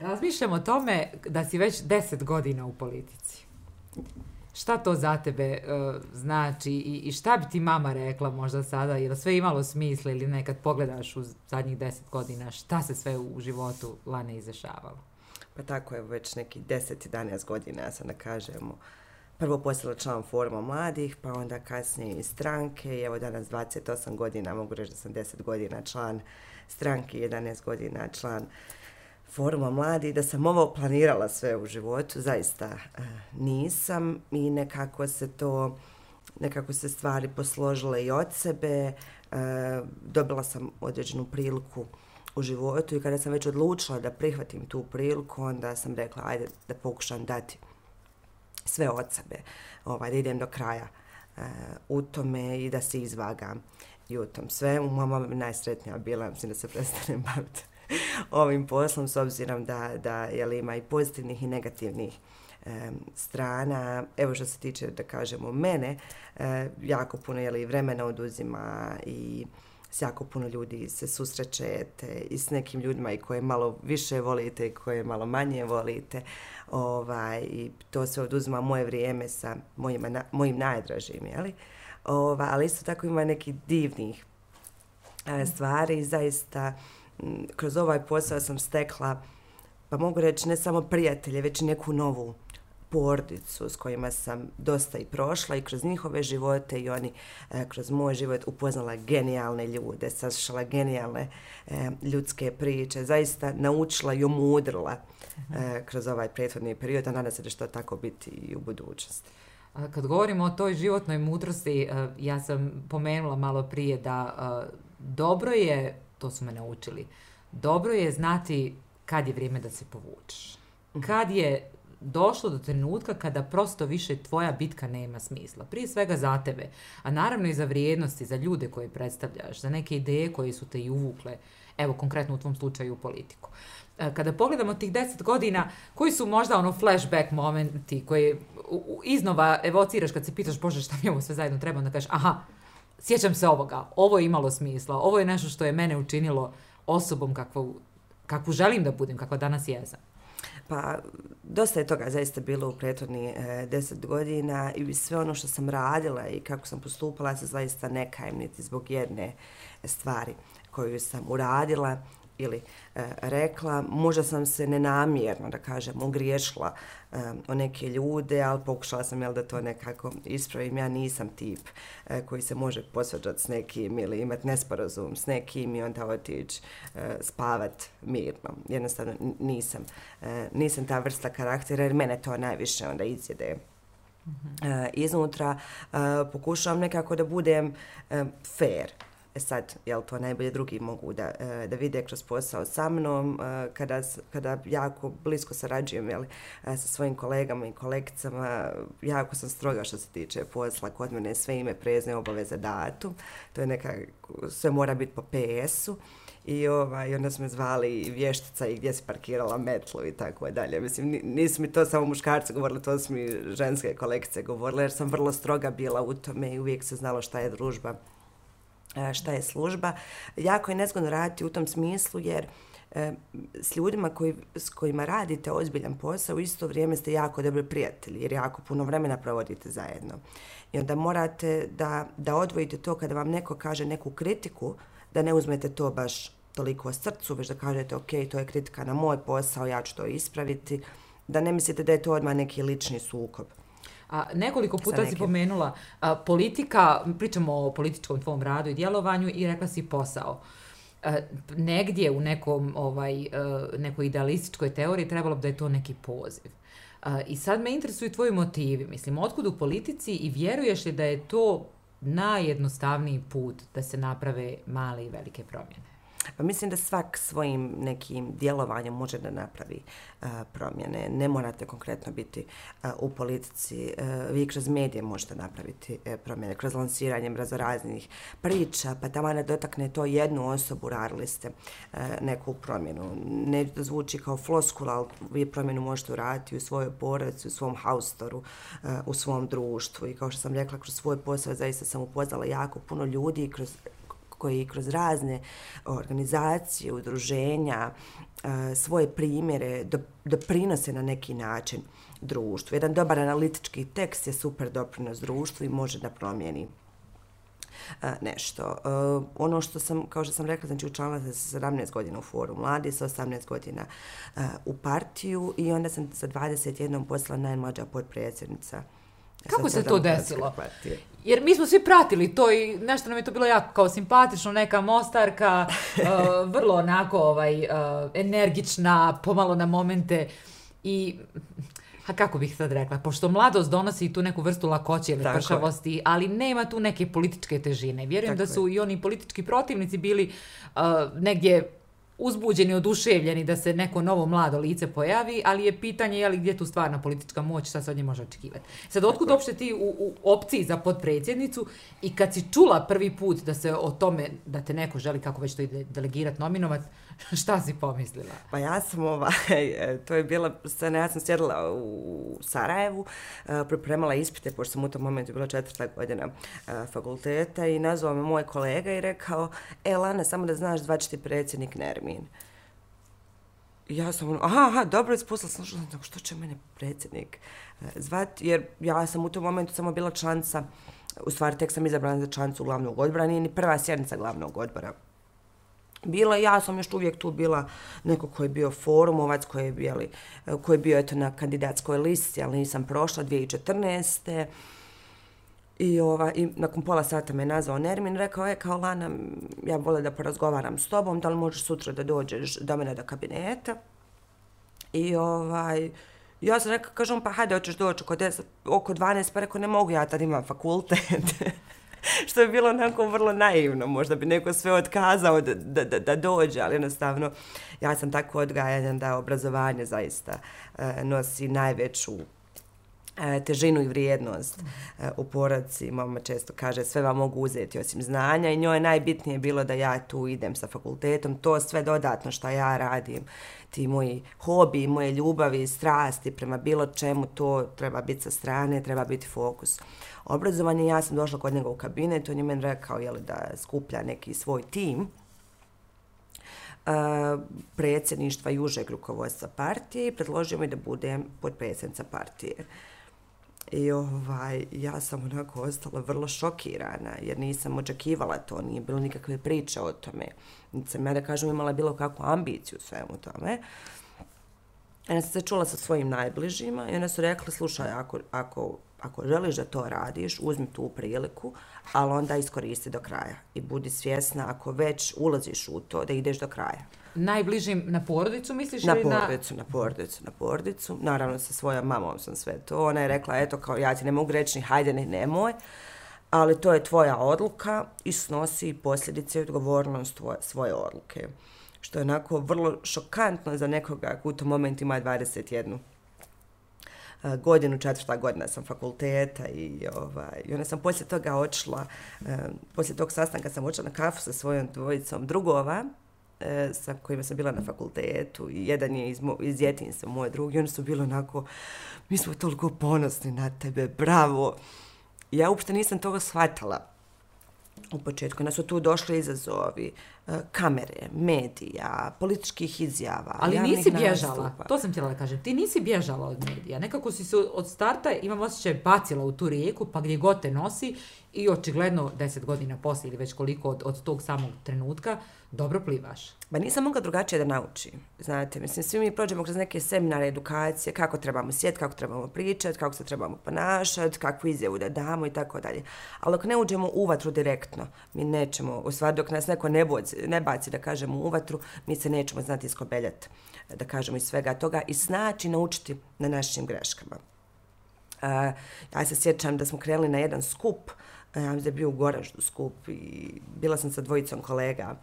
Razmišljam o tome da si već deset godina u politici. Šta to za tebe uh, znači i, i šta bi ti mama rekla možda sada, je li sve imalo smisla ili nekad pogledaš u zadnjih deset godina, šta se sve u životu Lane izešavalo? Pa tako je, već neki 10-11 godina, ja sam da kažemo, prvo postala član foruma mladih, pa onda kasnije i stranke, i evo danas 28 godina, mogu reći da sam 10 godina član stranke, 11 godina član foruma mladi, da sam ovo planirala sve u životu, zaista e, nisam. I nekako se to, nekako se stvari posložile i od sebe, e, dobila sam određenu priliku u životu i kada sam već odlučila da prihvatim tu priliku, onda sam rekla ajde da pokušam dati sve od sebe, ovaj, da idem do kraja uh, u tome i da se izvagam i u tom sve. Mama bi najsretnija bila, mislim da se prestanem baviti ovim poslom s obzirom da, da jel, ima i pozitivnih i negativnih strana. Evo što se tiče, da kažemo, mene, eh, jako puno jeli, vremena oduzima i s jako puno ljudi se susrećete i s nekim ljudima i koje malo više volite i koje malo manje volite. Ovaj, I to se oduzima moje vrijeme sa mojima, na, mojim najdražim, jeli? Ova, ali isto tako ima neki divnih e, stvari i zaista kroz ovaj posao sam stekla, pa mogu reći, ne samo prijatelje, već i neku novu porodicu s kojima sam dosta i prošla i kroz njihove živote i oni e, kroz moj život upoznala genijalne ljude, sašala genijalne e, ljudske priče, zaista naučila i omudrila e, kroz ovaj prethodni period, a nadam se da što tako biti i u budućnosti. Kad govorimo o toj životnoj mudrosti, e, ja sam pomenula malo prije da e, dobro je to su me naučili. Dobro je znati kad je vrijeme da se povučeš. Mhm. Kad je došlo do trenutka kada prosto više tvoja bitka nema smisla. Prije svega za tebe, a naravno i za vrijednosti, za ljude koje predstavljaš, za neke ideje koje su te i uvukle, evo konkretno u tvom slučaju u politiku. E, kada pogledamo tih deset godina, koji su možda ono flashback momenti koje iznova evociraš kad se pitaš, bože šta mi ovo sve zajedno treba, onda kažeš, aha, sjećam se ovoga, ovo je imalo smisla, ovo je nešto što je mene učinilo osobom kakvu, kakvu želim da budem, kakva danas jesam. Pa, dosta je toga zaista bilo u prethodni e, deset godina i sve ono što sam radila i kako sam postupala se zaista ne kajem niti zbog jedne stvari koju sam uradila ili e, rekla. Možda sam se nenamjerno, da kažem, ugriješila e, o neke ljude, ali pokušala sam jel, da to nekako ispravim. Ja nisam tip e, koji se može posvađati s nekim ili imati nesporazum s nekim i onda otići e, spavat mirno. Jednostavno nisam, e, nisam ta vrsta karaktera jer mene to najviše onda izjede. E, iznutra e, pokušavam nekako da budem e, fair, E sad, jel to najbolje drugi mogu da, e, da vide kroz posao sa mnom, e, kada, kada jako blisko sarađujem jel, e, sa svojim kolegama i kolekcama, jako sam stroga što se tiče posla, kod mene sve ime, prezne, obaveze, datum, to je neka, sve mora biti po PS-u. I ovaj, onda smo zvali vještica i gdje se parkirala metlu i tako dalje. Mislim, nisu mi to samo muškarci govorili, to su mi ženske kolekcije govorile, jer sam vrlo stroga bila u tome i uvijek se znalo šta je družba E, šta je služba. Jako je nezgodno raditi u tom smislu jer e, s ljudima koji, s kojima radite ozbiljan posao, u isto vrijeme ste jako dobri prijatelji jer jako puno vremena provodite zajedno. I onda morate da, da odvojite to kada vam neko kaže neku kritiku, da ne uzmete to baš toliko srcu, već da kažete ok, to je kritika na moj posao, ja ću to ispraviti, da ne mislite da je to odmah neki lični sukob. A nekoliko puta si pomenula a, politika, pričamo o političkom tvom radu i djelovanju i rekla si posao. A, negdje u nekom ovaj a, nekoj idealističkoj teoriji trebalo bi da je to neki poziv. A, I sad me interesuju tvoji motivi. Mislim, otkud u politici i vjeruješ li da je to najjednostavniji put da se naprave male i velike promjene? Pa mislim da svak svojim nekim djelovanjem može da napravi uh, promjene. Ne morate konkretno biti uh, u politici. Uh, vi kroz medije možete napraviti uh, promjene. Kroz lansiranje raznih priča, pa tamo ne dotakne to jednu osobu, radili ste uh, neku promjenu. Ne da zvuči kao floskula, ali vi promjenu možete uraditi u svojoj porodici, u svom haustoru, uh, u svom društvu. I kao što sam rekla, kroz svoj posao zaista sam upoznala jako puno ljudi kroz koji kroz razne organizacije, udruženja, e, svoje primjere doprinose na neki način društvu. Jedan dobar analitički tekst je super doprinos društvu i može da promijeni nešto. ono što sam, kao što sam rekla, znači učala sam se 17 godina u foru mladi, sa 18 godina u partiju i onda sam sa 21 postala najmlađa podpredsjednica. Kako se to desilo? Jer mi smo svi pratili to i nešto nam je to bilo jako kao simpatično, neka mostarka, vrlo onako ovaj, energična, pomalo na momente. I a kako bih sad rekla, pošto mladost donosi tu neku vrstu lakoće ili pršavosti, ali nema tu neke političke težine. Vjerujem da su i oni politički protivnici bili uh, negdje uzbuđeni, oduševljeni da se neko novo mlado lice pojavi, ali je pitanje je li gdje tu stvarna politička moć, šta se od nje može očekivati. Sad, otkud uopšte ti u, u opciji za podpredsjednicu i kad si čula prvi put da se o tome, da te neko želi, kako već to ide delegirati, nominovat, šta si pomislila? Pa ja sam ovaj, e, to je bila scena, ja sam sjedila u Sarajevu, e, pripremala ispite, pošto sam u tom momentu bila četvrta godina e, fakulteta i nazvao me moj kolega i rekao, e Lana, samo da znaš, zvaći predsjednik Nermin. I ja sam ono, aha, aha, dobro, ispustila sam, što, što će mene predsjednik zvati, jer ja sam u tom momentu samo bila članca, u stvari tek sam izabrana za člancu glavnog odbora, nije ni prva sjednica glavnog odbora bila. Ja sam još uvijek tu bila neko koji je bio forumovac, koji je, bili, koji je bio eto, na kandidatskoj listi, ali nisam prošla 2014. I, ova, I nakon pola sata me nazvao Nermin, rekao je kao Lana, ja vole da porazgovaram s tobom, da li možeš sutra da dođeš do mene do kabineta. I ovaj, ja sam rekao, kažem, pa hajde, hoćeš doći oko, 10, oko 12, pa rekao, ne mogu, ja tad imam fakultet. što je bilo onako vrlo naivno. Možda bi neko sve otkazao da, da, da, da dođe, ali jednostavno ja sam tako odgajanja da obrazovanje zaista e, nosi najveću e, težinu i vrijednost e, u poradci. Mama često kaže sve vam mogu uzeti osim znanja i njoj je najbitnije bilo da ja tu idem sa fakultetom. To sve dodatno što ja radim ti moji hobi, moje ljubavi, strasti prema bilo čemu, to treba biti sa strane, treba biti fokus. Obrazovanje, ja sam došla kod njega u kabinet, on je meni rekao jeli, da skuplja neki svoj tim, uh, predsjedništva i užeg rukovodstva partije i predložio mi da budem podpredsjednica partije. I ovaj, ja sam onako ostala vrlo šokirana jer nisam očekivala to, nije bilo nikakve priče o tome. Niti sam ja da kažem imala bilo kakvu ambiciju u svemu tome. Ja sam se čula sa svojim najbližima i ona su rekla, slušaj, ako, ako, ako želiš da to radiš, uzmi tu priliku, ali onda iskoristi do kraja. I budi svjesna ako već ulaziš u to, da ideš do kraja. Najbližim na porodicu, misliš? Na porodicu, na... na porodicu, na porodicu. Naravno, sa svojom mamom sam sve to. Ona je rekla, eto, kao ja ti ne mogu reći ni hajde, ni nemoj ali to je tvoja odluka i snosi posljedice i odgovornost tvoje, svoje odluke. Što je onako vrlo šokantno za nekoga u tom momentu ima 21 godinu, četvrta godina sam fakulteta i, ovaj, i onda sam poslije toga odšla, e, poslije tog sastanka sam odšla na kafu sa svojom dvojicom drugova, e, sa kojima sam bila na fakultetu i jedan je iz, iz djetinjstva, moj drugi, oni su bili onako, mi smo toliko ponosni na tebe, bravo. Ja uopšte nisam toga shvatala u početku. Nas su tu došli izazovi e, kamere, medija, političkih izjava. Ali nisi bježala, nastupa. to sam htjela da kažem, ti nisi bježala od medija. Nekako si se od starta, imam osjećaj, bacila u tu rijeku, pa gdje god te nosi i očigledno deset godina poslije ili već koliko od, od tog samog trenutka, dobro plivaš. Ba nisam mogla drugačije da naučim. Znate, mislim, svi mi prođemo kroz neke seminare, edukacije, kako trebamo sjeti, kako trebamo pričati, kako se trebamo ponašati, kakvu izjavu da damo i tako dalje. Ali ako ne uđemo u vatru direktno, mi nećemo, u stvari dok nas neko ne, boci, ne baci da kažemo u vatru, mi se nećemo znati iskobeljati, da kažemo iz svega toga i znači naučiti na našim greškama. Uh, ja se sjećam da smo krenuli na jedan skup, uh, ja mislim da je bio u Goraždu skup i bila sam sa dvojicom kolega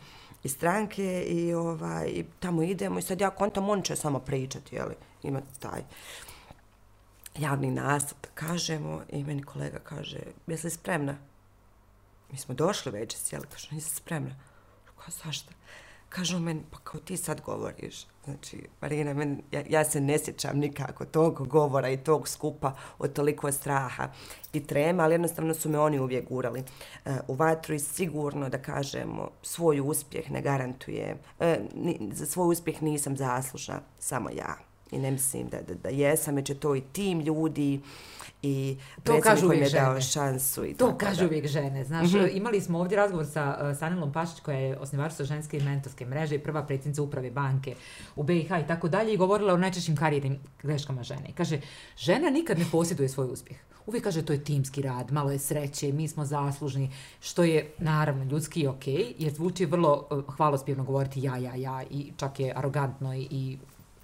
iz stranke i, ovaj, i tamo idemo i sad ja kontam, on će samo pričati, jeli, ima taj javni nastup, kažemo i meni kolega kaže, jesi li spremna? Mi smo došli već, jeli, kaže, nisam spremna. Kao, zašto? Kažu meni, pa kao ti sad govoriš. Znači, Marina, men, ja, ja se ne sjećam nikako tog govora i tog skupa od toliko straha i trema, ali jednostavno su me oni uvijek gurali e, u vatru i sigurno da kažemo svoj uspjeh ne garantuje, e, ni, za svoj uspjeh nisam zaslužna samo ja. I ne mislim da, da, da jesam, već je to i tim ljudi, i to kažu uvijek je dao žene. šansu. I to tako kažu da. uvijek žene. Znaš, mm -hmm. imali smo ovdje razgovor sa uh, Sanilom Pašić, koja je osnivačica ženske i mentorske mreže i prva predsjednica uprave banke u BiH i tako dalje, i govorila o najčešćim karijernim greškama žene. I kaže, žena nikad ne posjeduje svoj uspjeh. Uvijek kaže, to je timski rad, malo je sreće, mi smo zaslužni, što je, naravno, ljudski i okej, okay, jer zvuči vrlo uh, hvalospjevno govoriti ja, ja, ja, i čak je arogantno i, i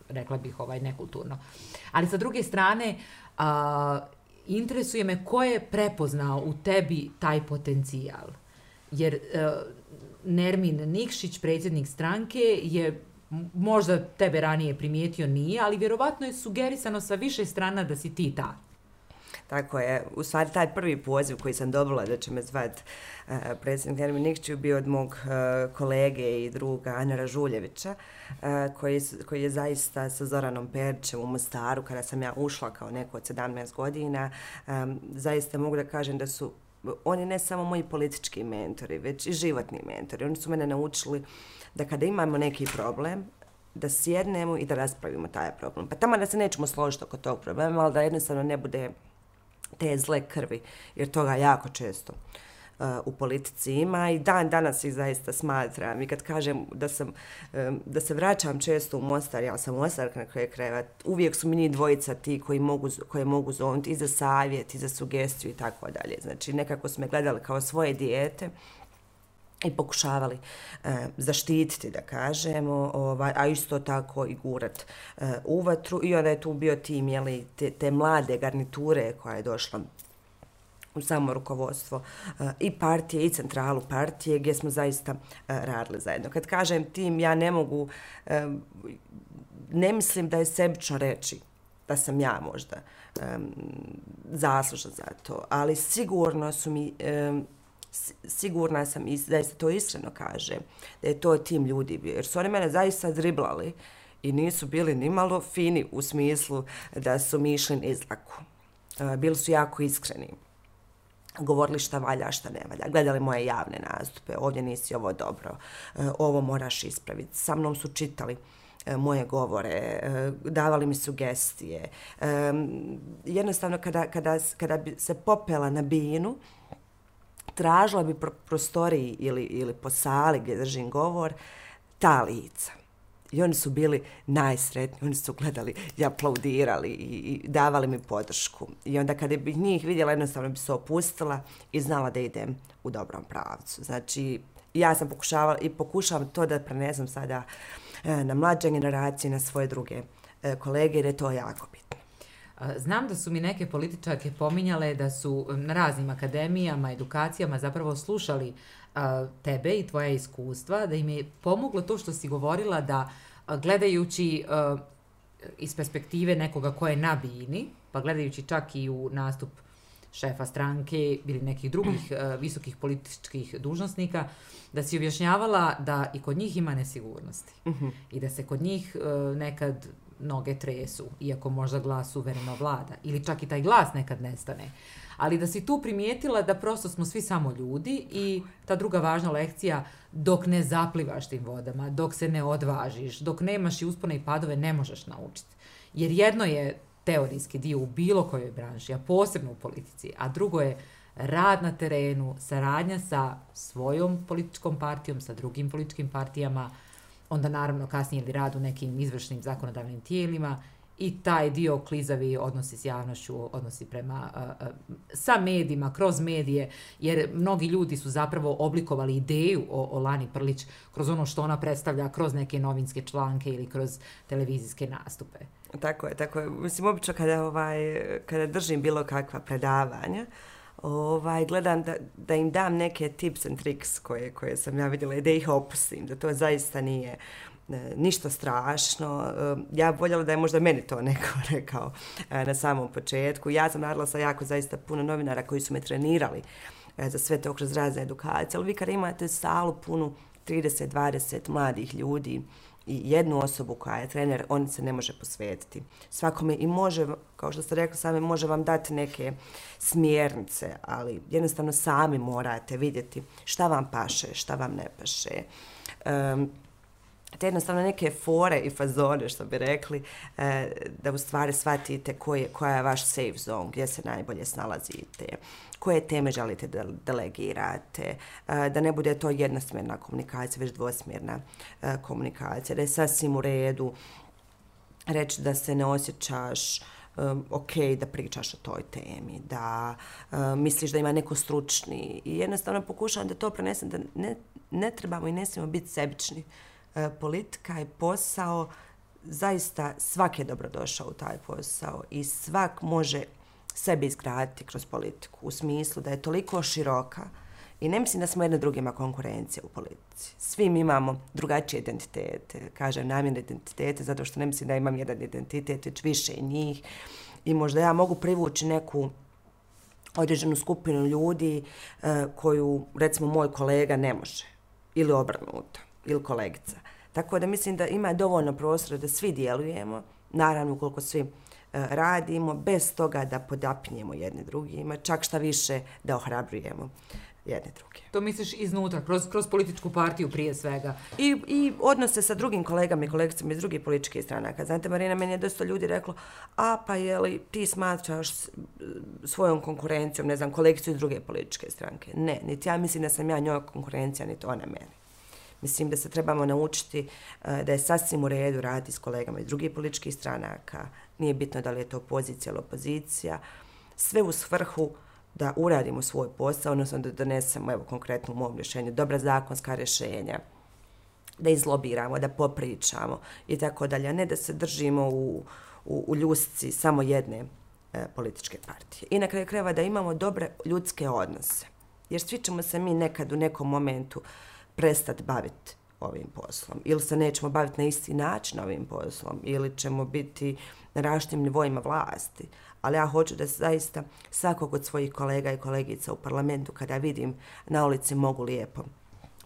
rekla bih, ovaj, nekulturno. Ali sa druge strane, uh, interesuje me ko je prepoznao u tebi taj potencijal. Jer uh, Nermin Nikšić, predsjednik stranke, je možda tebe ranije primijetio nije, ali vjerovatno je sugerisano sa više strana da si ti ta. Tako je. U stvari, taj prvi poziv koji sam dobila da će me zvat uh, predsjednik Nermin Nikšić bio od mog uh, kolege i druga Anara Žuljevića, uh, koji, koji je zaista sa Zoranom Perčem u Mostaru, kada sam ja ušla kao neko od 17 godina, um, zaista mogu da kažem da su oni ne samo moji politički mentori, već i životni mentori. Oni su mene naučili da kada imamo neki problem, da sjednemo i da raspravimo taj problem. Pa tamo da se nećemo složiti oko tog problema, ali da jednostavno ne bude te zle krvi, jer toga jako često uh, u politici ima i dan danas ih zaista smatram i kad kažem da sam um, da se vraćam često u Mostar, ja sam Mostarka na kraju krajeva, uvijek su mi ni dvojica ti koji mogu, koje mogu zovniti i za savjet, i za sugestiju i tako dalje. Znači nekako su me gledali kao svoje dijete i pokušavali e, zaštititi, da kažemo, ovaj, a isto tako i gurat e, u vatru. I onda je tu bio tim, jeli, te, te mlade garniture koja je došla u samo rukovodstvo e, i partije i centralu partije gdje smo zaista e, radili zajedno. Kad kažem tim, ja ne mogu, e, ne mislim da je sebično reći da sam ja možda e, zaslužna za to, ali sigurno su mi e, sigurna sam i da se to iskreno kaže, da je to tim ljudi bio. Jer su oni mene zaista driblali i nisu bili ni malo fini u smislu da su mi išli izlaku. Bili su jako iskreni. Govorili šta valja, šta ne valja. Gledali moje javne nastupe. Ovdje nisi ovo dobro. E, ovo moraš ispraviti. Sa mnom su čitali e, moje govore, e, davali mi sugestije. Jednostavno, kada, kada, kada bi se popela na binu, tražila bi pro prostoriji ili, ili po sali gdje držim govor, ta lica. I oni su bili najsretniji, oni su gledali i aplaudirali i, i davali mi podršku. I onda kada bih njih vidjela, jednostavno bi se opustila i znala da idem u dobrom pravcu. Znači, ja sam pokušavala i pokušavam to da prenesem sada e, na mlađe generacije, na svoje druge e, kolege, jer je to jako bitno. Znam da su mi neke političarke pominjale da su na raznim akademijama, edukacijama zapravo slušali tebe i tvoja iskustva, da im je pomoglo to što si govorila da gledajući iz perspektive nekoga ko je na bini, pa gledajući čak i u nastup šefa stranke ili nekih drugih visokih političkih dužnosnika, da si objašnjavala da i kod njih ima nesigurnosti. Mm -hmm. I da se kod njih nekad noge tresu, iako možda glas uvereno vlada. Ili čak i taj glas nekad nestane. Ali da si tu primijetila da prosto smo svi samo ljudi i ta druga važna lekcija, dok ne zaplivaš tim vodama, dok se ne odvažiš, dok nemaš i uspone i padove, ne možeš naučiti. Jer jedno je teorijski dio u bilo kojoj branši, a posebno u politici, a drugo je rad na terenu, saradnja sa svojom političkom partijom, sa drugim političkim partijama, onda naravno kasnije ili rad u nekim izvršnim zakonodavnim tijelima i taj dio klizavi odnosi s javnošću, odnosi prema uh, sa medijima, kroz medije, jer mnogi ljudi su zapravo oblikovali ideju o, o Lani Prlić kroz ono što ona predstavlja, kroz neke novinske članke ili kroz televizijske nastupe. Tako je, tako je. Mislim, obično kada, ovaj, kada držim bilo kakva predavanja, uh, ovaj, gledam da, da im dam neke tips and tricks koje, koje sam ja vidjela i da ih opustim, da to zaista nije e, ništa strašno. E, ja voljela da je možda meni to neko rekao e, na samom početku. Ja sam radila sa jako zaista puno novinara koji su me trenirali za sve to kroz razne edukacije, ali vi kada imate salu punu 30-20 mladih ljudi i jednu osobu koja je trener, on se ne može posvetiti. Svakome i može, kao što ste rekli sami, može vam dati neke smjernice, ali jednostavno sami morate vidjeti šta vam paše, šta vam ne paše. Um, te jednostavno neke fore i fazone, što bi rekli, e, da u stvari shvatite koje, koja je vaš safe zone, gdje se najbolje snalazite, koje teme želite da delegirate, e, da ne bude to jednosmjerna komunikacija, već dvosmjerna e, komunikacija, da je sasvim u redu reći da se ne osjećaš um, ok da pričaš o toj temi, da um, misliš da ima neko stručni i jednostavno pokušavam da to prenesem, da ne, ne trebamo i ne smijemo biti sebični. Uh, E, politika je posao, zaista svak je dobrodošao u taj posao i svak može sebi izgraditi kroz politiku u smislu da je toliko široka i ne mislim da smo jedna drugima konkurencija u politici. Svi mi imamo drugačije identitete, kažem namjene identitete, zato što ne mislim da imam jedan identitet, već više njih i možda ja mogu privući neku određenu skupinu ljudi e, koju, recimo, moj kolega ne može ili obrnuto ili kolegica. Tako da mislim da ima dovoljno prostora da svi djelujemo, naravno ukoliko svi uh, radimo, bez toga da podapinjemo jedne drugima, čak šta više da ohrabrujemo jedne druge. To misliš iznutra, kroz, kroz političku partiju prije svega? I, I odnose sa drugim kolegama i kolegicama iz drugih političkih stranaka. Znate, Marina, meni je dosta ljudi reklo, a pa je li ti smatraš svojom konkurencijom, ne znam, kolegicu iz druge političke stranke? Ne, niti ja mislim da sam ja njoj konkurencija, niti ona meni. Mislim da se trebamo naučiti e, da je sasvim u redu raditi s kolegama iz drugih političkih stranaka. Nije bitno da li je to pozicija ili opozicija. Sve u svrhu da uradimo svoj posao, odnosno da donesemo, evo konkretno u mom rješenju, dobra zakonska rješenja, da izlobiramo, da popričamo i tako dalje, ne da se držimo u, u, u ljusci samo jedne e, političke partije. I na kraju kreva da imamo dobre ljudske odnose. Jer svi ćemo se mi nekad u nekom momentu uh, prestati baviti ovim poslom. Ili se nećemo baviti na isti način ovim poslom, ili ćemo biti na različitim nivoima vlasti. Ali ja hoću da zaista svakog od svojih kolega i kolegica u parlamentu, kada vidim na ulici, mogu lijepo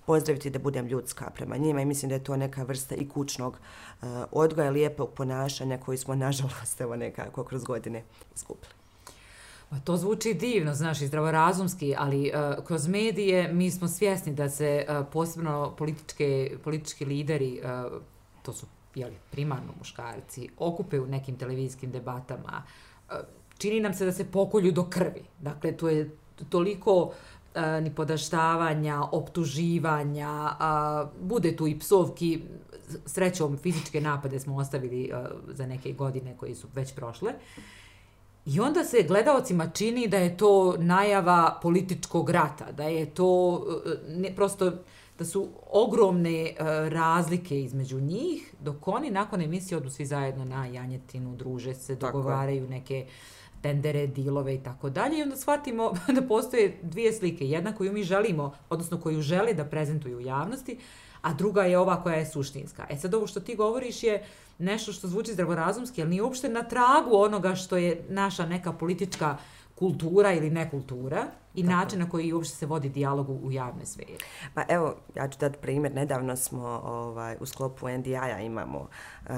pozdraviti da budem ljudska prema njima i mislim da je to neka vrsta i kućnog uh, odgoja, lijepog ponašanja koji smo, nažalost, evo nekako kroz godine izgubili. Pa to zvuči divno, znaš, i zdravorazumski, ali uh, kroz medije mi smo svjesni da se uh, posebno političke, politički lideri, uh, to su jeli, primarno muškarci, okupe u nekim televizijskim debatama. Uh, čini nam se da se pokolju do krvi. Dakle, to je toliko uh, ni podaštavanja, optuživanja, uh, bude tu i psovki, srećom fizičke napade smo ostavili uh, za neke godine koje su već prošle. Uh, I onda se gledaocima čini da je to najava političkog rata, da je to e, ne, prosto da su ogromne uh, razlike između njih, dok oni nakon emisije odu svi zajedno na Janjetinu, druže se, dogovaraju tako. neke tendere, dilove i tako dalje. I onda shvatimo da postoje dvije slike. Jedna koju mi želimo, odnosno koju žele da prezentuju u javnosti, a druga je ova koja je suštinska. E sad ovo što ti govoriš je nešto što zvuči zdravorazumski, ali nije uopšte na tragu onoga što je naša neka politička kultura ili nekultura i Tako. način na koji uopšte se vodi dijalog u javne sfere. Pa evo, ja ću dati primjer. Nedavno smo ovaj, u sklopu NDI-a imamo uh,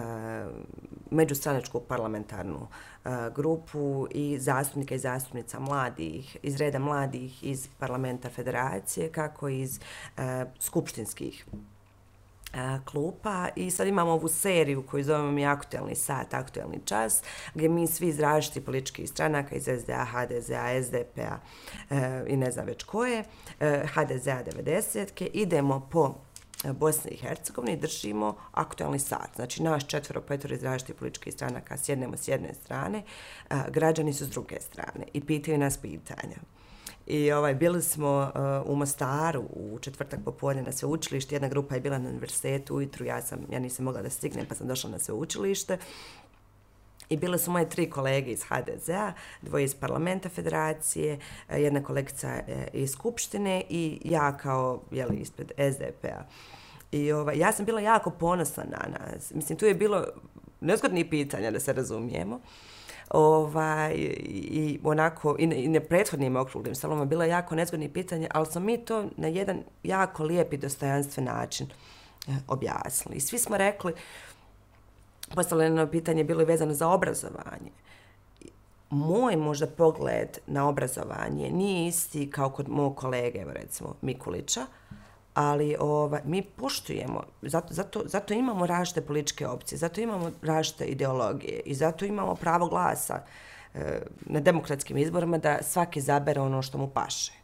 međustranačku parlamentarnu uh, grupu i zastupnika i zastupnica mladih, iz reda mladih iz parlamenta federacije, kako iz uh, skupštinskih klupa i sad imamo ovu seriju koju zovemo mi aktuelni sat, aktuelni čas, gdje mi svi iz različitih političkih stranaka iz SDA, HDZ-a, SDP-a e, i ne znam već koje, e, HDZ-a 90-ke, idemo po e, Bosni i Hercegovini držimo aktualni sat. Znači, naš četvero, petoro iz različitih političkih stranaka sjednemo s jedne strane, a, građani su s druge strane i pitaju nas pitanja. I ovaj, bili smo uh, u Mostaru u četvrtak popodne na sveučilište. Jedna grupa je bila na univerzitetu ujutru. Ja, sam, ja nisam mogla da stignem pa sam došla na sveučilište. I bile su moje tri kolege iz HDZ-a, dvoje iz parlamenta federacije, eh, jedna kolegica eh, iz Skupštine i ja kao jeli, ispred SDP-a. I ovaj, ja sam bila jako ponosna na nas. Mislim, tu je bilo nezgodnih pitanja da se razumijemo ovaj, i onako, i, i na prethodnim okruglim stolama bilo je jako nezgodni pitanje, ali smo mi to na jedan jako lijep i dostojanstven način eh, objasnili. I svi smo rekli, postavljeno pitanje bilo je vezano za obrazovanje. Moj možda pogled na obrazovanje nije isti kao kod mog kolege, evo recimo Mikulića, ali ova, mi poštujemo, zato, zato, zato imamo različite političke opcije, zato imamo različite ideologije i zato imamo pravo glasa e, na demokratskim izborima da svaki zabere ono što mu paše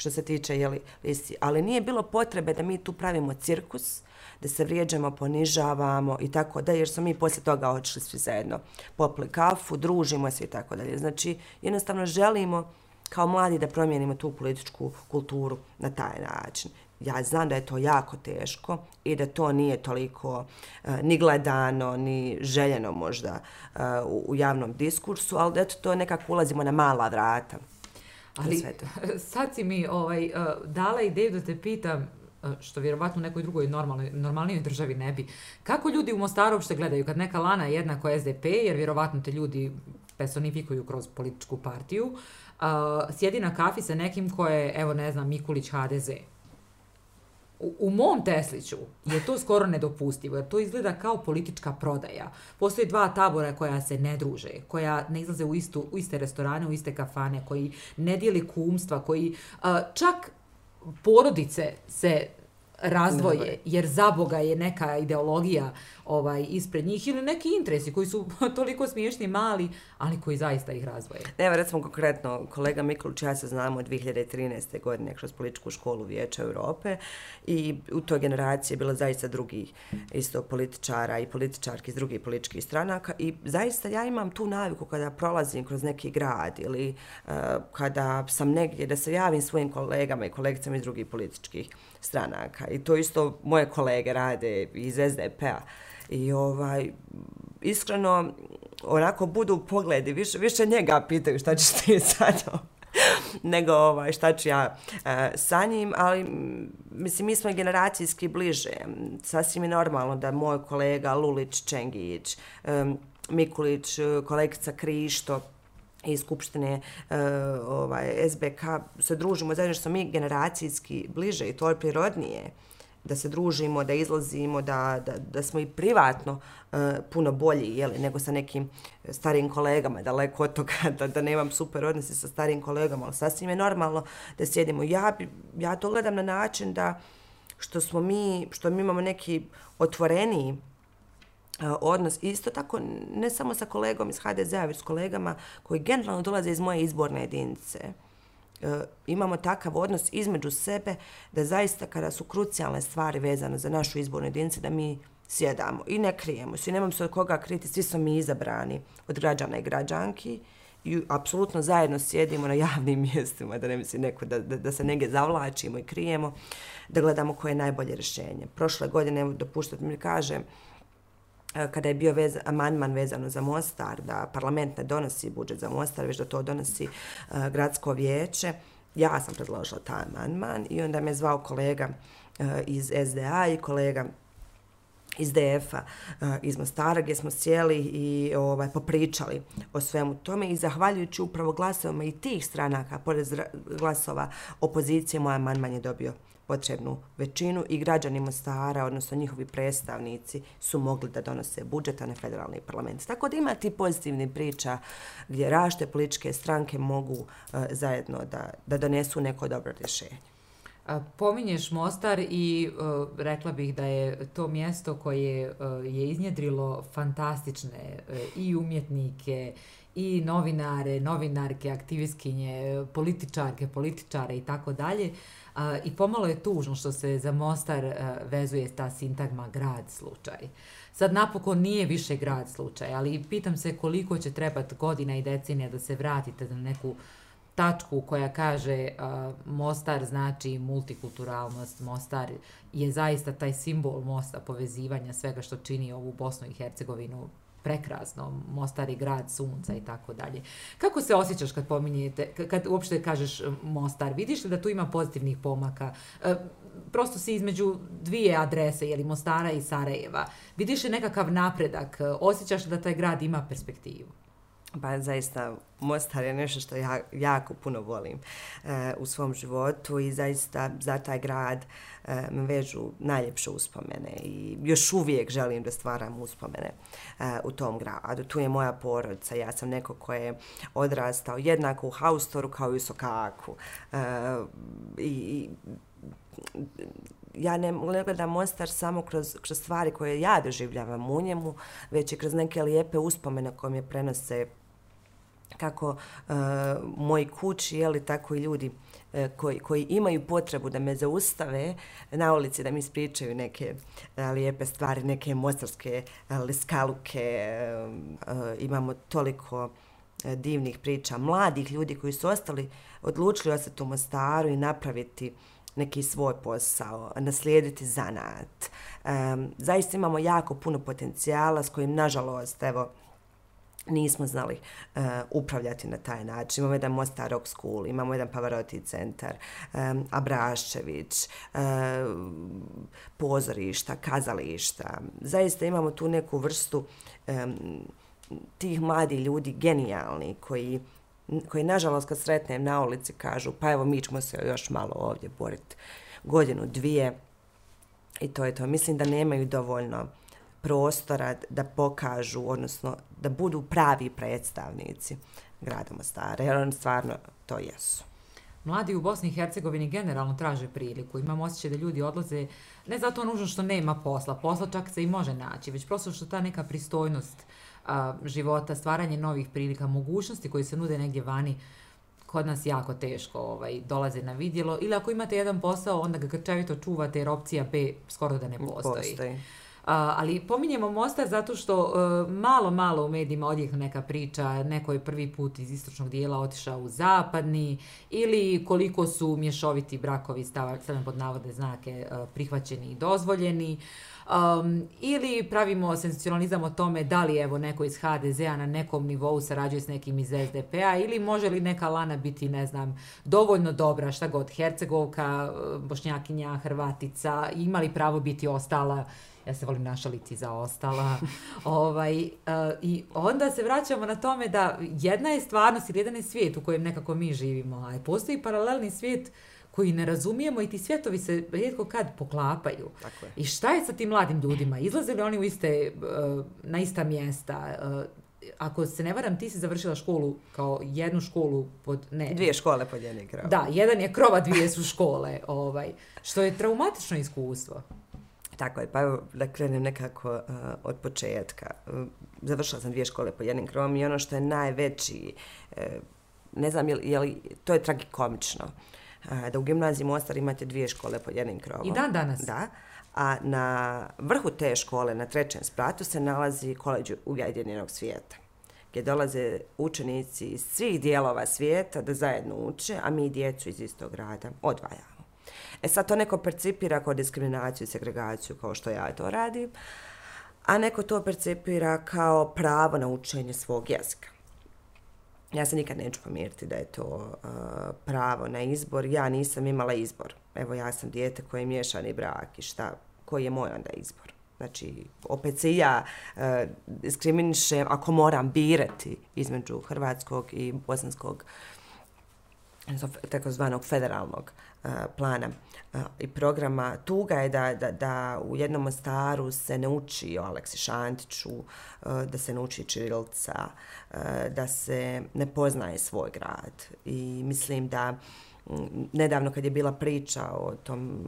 što se tiče jeli, listi. Ali nije bilo potrebe da mi tu pravimo cirkus, da se vrijeđamo, ponižavamo i tako da, jer smo mi poslije toga odšli svi zajedno, popli kafu, družimo se i tako dalje. Znači, jednostavno želimo kao mladi da promijenimo tu političku kulturu na taj način ja znam da je to jako teško i da to nije toliko uh, ni gledano, ni željeno možda uh, u, u javnom diskursu, ali da to nekako ulazimo na mala vrata. Ali sad si mi ovaj, uh, dala ideju da te pitam, što vjerovatno u nekoj drugoj normalnoj, normalnijoj državi ne bi. Kako ljudi u Mostaru uopšte gledaju kad neka Lana je jednako SDP, jer vjerovatno te ljudi personifikuju kroz političku partiju, uh, sjedi na kafi sa nekim ko je, evo ne znam, Mikulić HDZ u, u mom Tesliću je to skoro nedopustivo, jer to izgleda kao politička prodaja. Postoje dva tabora koja se ne druže, koja ne izlaze u, istu, u iste restorane, u iste kafane, koji ne dijeli kumstva, koji uh, čak porodice se razdvoje, jer za Boga je neka ideologija ovaj ispred njih ili neki interesi koji su toliko smiješni mali, ali koji zaista ih razvoje. Evo, recimo konkretno, kolega Mikluć, ja se znamo od 2013. godine kroz političku školu Vijeća Europe i u toj generaciji je bilo zaista drugih isto političara i političarki iz drugih političkih stranaka i zaista ja imam tu naviku kada prolazim kroz neki grad ili uh, kada sam negdje da se javim svojim kolegama i kolegicama iz drugih političkih stranaka. I to isto moje kolege rade iz SDP-a i ovaj iskreno onako budu pogledi više više njega pitaju šta ćeš ti sad nego ovaj šta ću ja e, sa njim ali mm, mislim mi smo generacijski bliže. Sasvim je normalno da moj kolega Lulić Čengić e, Mikulić e, kolegica Krišto i Skupštine uh, ovaj, SBK se družimo zajedno što smo mi generacijski bliže i to je prirodnije da se družimo, da izlazimo, da, da, da smo i privatno uh, puno bolji jeli, nego sa nekim starim kolegama, daleko od toga da, da nemam super odnose sa starim kolegama, ali sasvim je normalno da sjedimo. Ja, ja to gledam na način da što smo mi, što mi imamo neki otvoreniji E, odnos isto tako ne samo sa kolegom iz HDZ-a, već s kolegama koji generalno dolaze iz moje izborne jedinice. E, imamo takav odnos između sebe da zaista kada su krucijalne stvari vezane za našu izbornu jedinicu da mi sjedamo i ne krijemo se. Nemam se od koga kriti, svi smo mi izabrani od građana i građanki i apsolutno zajedno sjedimo na javnim mjestima, da ne misli neko da, da, da se negdje zavlačimo i krijemo, da gledamo koje je najbolje rješenje. Prošle godine, dopuštate mi kažem, E, Eh, kada je bio vez, amandman vezano za Mostar, da parlament ne donosi budžet za Mostar, već da to donosi uh, gradsko vijeće, ja sam predložila taj amandman i onda me zvao kolega uh, iz SDA i kolega iz DF-a iz Mostara gdje smo sjeli i ovaj, popričali o svemu tome i zahvaljujući upravo glasovima i tih stranaka, pored glasova opozicije, moj amandman je dobio potrebnu većinu i građani Mostara, odnosno njihovi predstavnici, su mogli da donose budžeta na federalni parlament. Tako da ima ti pozitivni priča gdje rašte političke stranke mogu e, zajedno da, da donesu neko dobro rješenje. Pominješ Mostar i uh, rekla bih da je to mjesto koje uh, je iznjedrilo fantastične uh, i umjetnike i novinare, novinarke, aktivistkinje, političarke, političare i tako dalje. I pomalo je tužno što se za Mostar vezuje ta sintagma grad slučaj. Sad napokon nije više grad slučaj, ali pitam se koliko će trebati godina i decenija da se vratite na neku tačku koja kaže uh, Mostar znači multikulturalnost, Mostar je zaista taj simbol mosta povezivanja svega što čini ovu Bosnu i Hercegovinu prekrasno, Mostar je grad sunca i tako dalje. Kako se osjećaš kad pominjete, kad uopšte kažeš e, Mostar, vidiš li da tu ima pozitivnih pomaka? E, prosto si između dvije adrese, jeli Mostara i Sarajeva. Vidiš li nekakav napredak? E, osjećaš li da taj grad ima perspektivu? Pa zaista Mostar je nešto što ja jako puno volim e, u svom životu i zaista za taj grad e, me vežu najljepše uspomene i još uvijek želim da stvaram uspomene e, u tom gradu. Tu je moja porodica, ja sam neko ko je odrastao jednako u Haustoru kao i u Sokaku. E, i, ja ne, ne gledam Mostar samo kroz, kroz stvari koje ja doživljavam u njemu, već i kroz neke lijepe uspomene koje mi prenose kako e, moj kući, jeli, tako i ljudi e, koji, koji imaju potrebu da me zaustave na ulici, da mi ispričaju neke uh, lijepe stvari, neke mostarske e, liskaluke. E, e, imamo toliko e, divnih priča mladih ljudi koji su ostali, odlučili ostati u Mostaru i napraviti neki svoj posao, naslijediti zanat. E, zaista imamo jako puno potencijala s kojim, nažalost, evo, nismo znali uh, upravljati na taj način. Imamo jedan Mostar Rock School, imamo jedan Pavarotti centar, um, Abraščević, uh, pozorišta, kazališta. Zaista imamo tu neku vrstu um, tih mladi ljudi, genijalni, koji koji nažalost kad sretnem na ulici kažu pa evo mi ćemo se još malo ovdje boriti godinu, dvije i to je to. Mislim da nemaju dovoljno prostora da pokažu, odnosno da budu pravi predstavnici grada Mostara, jer oni stvarno to jesu. Mladi u Bosni i Hercegovini generalno traže priliku. Imam osjećaj da ljudi odlaze ne zato nužno što nema posla, posla čak se i može naći, već prosto što ta neka pristojnost a, života, stvaranje novih prilika, mogućnosti koji se nude negdje vani, kod nas jako teško ovaj, dolaze na vidjelo. Ili ako imate jedan posao, onda ga grčavito čuvate jer opcija B skoro da ne postoji. postoji ali pominjemo Mostar zato što uh, malo, malo u medijima odjehnu neka priča, neko je prvi put iz istočnog dijela otišao u zapadni ili koliko su mješoviti brakovi stavljam pod navode znake uh, prihvaćeni i dozvoljeni. Um, ili pravimo sensacionalizam o tome da li evo neko iz HDZ-a na nekom nivou sarađuje s nekim iz SDP-a ili može li neka Lana biti, ne znam, dovoljno dobra, šta god, Hercegovka, e, Bošnjakinja, Hrvatica, ima li pravo biti ostala ja se volim našaliti za ostala. ovaj, uh, I onda se vraćamo na tome da jedna je stvarnost ili jedan je svijet u kojem nekako mi živimo, a postoji paralelni svijet koji ne razumijemo i ti svjetovi se rijetko kad poklapaju. Tako je. I šta je sa tim mladim ljudima? Izlaze li oni u iste, uh, na ista mjesta? Uh, ako se ne varam, ti si završila školu kao jednu školu pod... Ne. Dvije škole pod jednim krovom. Da, jedan je krova, dvije su škole. ovaj, što je traumatično iskustvo. Tako je, pa evo da krenem nekako uh, od početka. Uh, završila sam dvije škole po jednim krovom i ono što je najveći, uh, ne znam, je li, je li, to je tragikomično, uh, da u gimnaziji Mostar imate dvije škole po jednim krovom. I dan danas. Da. A na vrhu te škole, na trećem spratu, se nalazi koleđ Ujedinjenog svijeta gdje dolaze učenici iz svih dijelova svijeta da zajedno uče, a mi djecu iz istog grada odvajamo. E sad to neko percipira kao diskriminaciju i segregaciju kao što ja to radim, a neko to percipira kao pravo na učenje svog jezika. Ja se nikad neću pomiriti da je to uh, pravo na izbor. Ja nisam imala izbor. Evo ja sam dijete koje je miješani brak i šta, koji je moj onda izbor. Znači, opet se ja uh, diskriminišem ako moram birati između hrvatskog i bosanskog takozvanog federalnog uh, plana eh, i programa. Tuga je da, da, da u jednom staru se ne uči o Aleksi Šantiću, eh, da se ne uči Čirilca, da se ne poznaje svoj grad. I mislim da mm, nedavno kad je bila priča o tom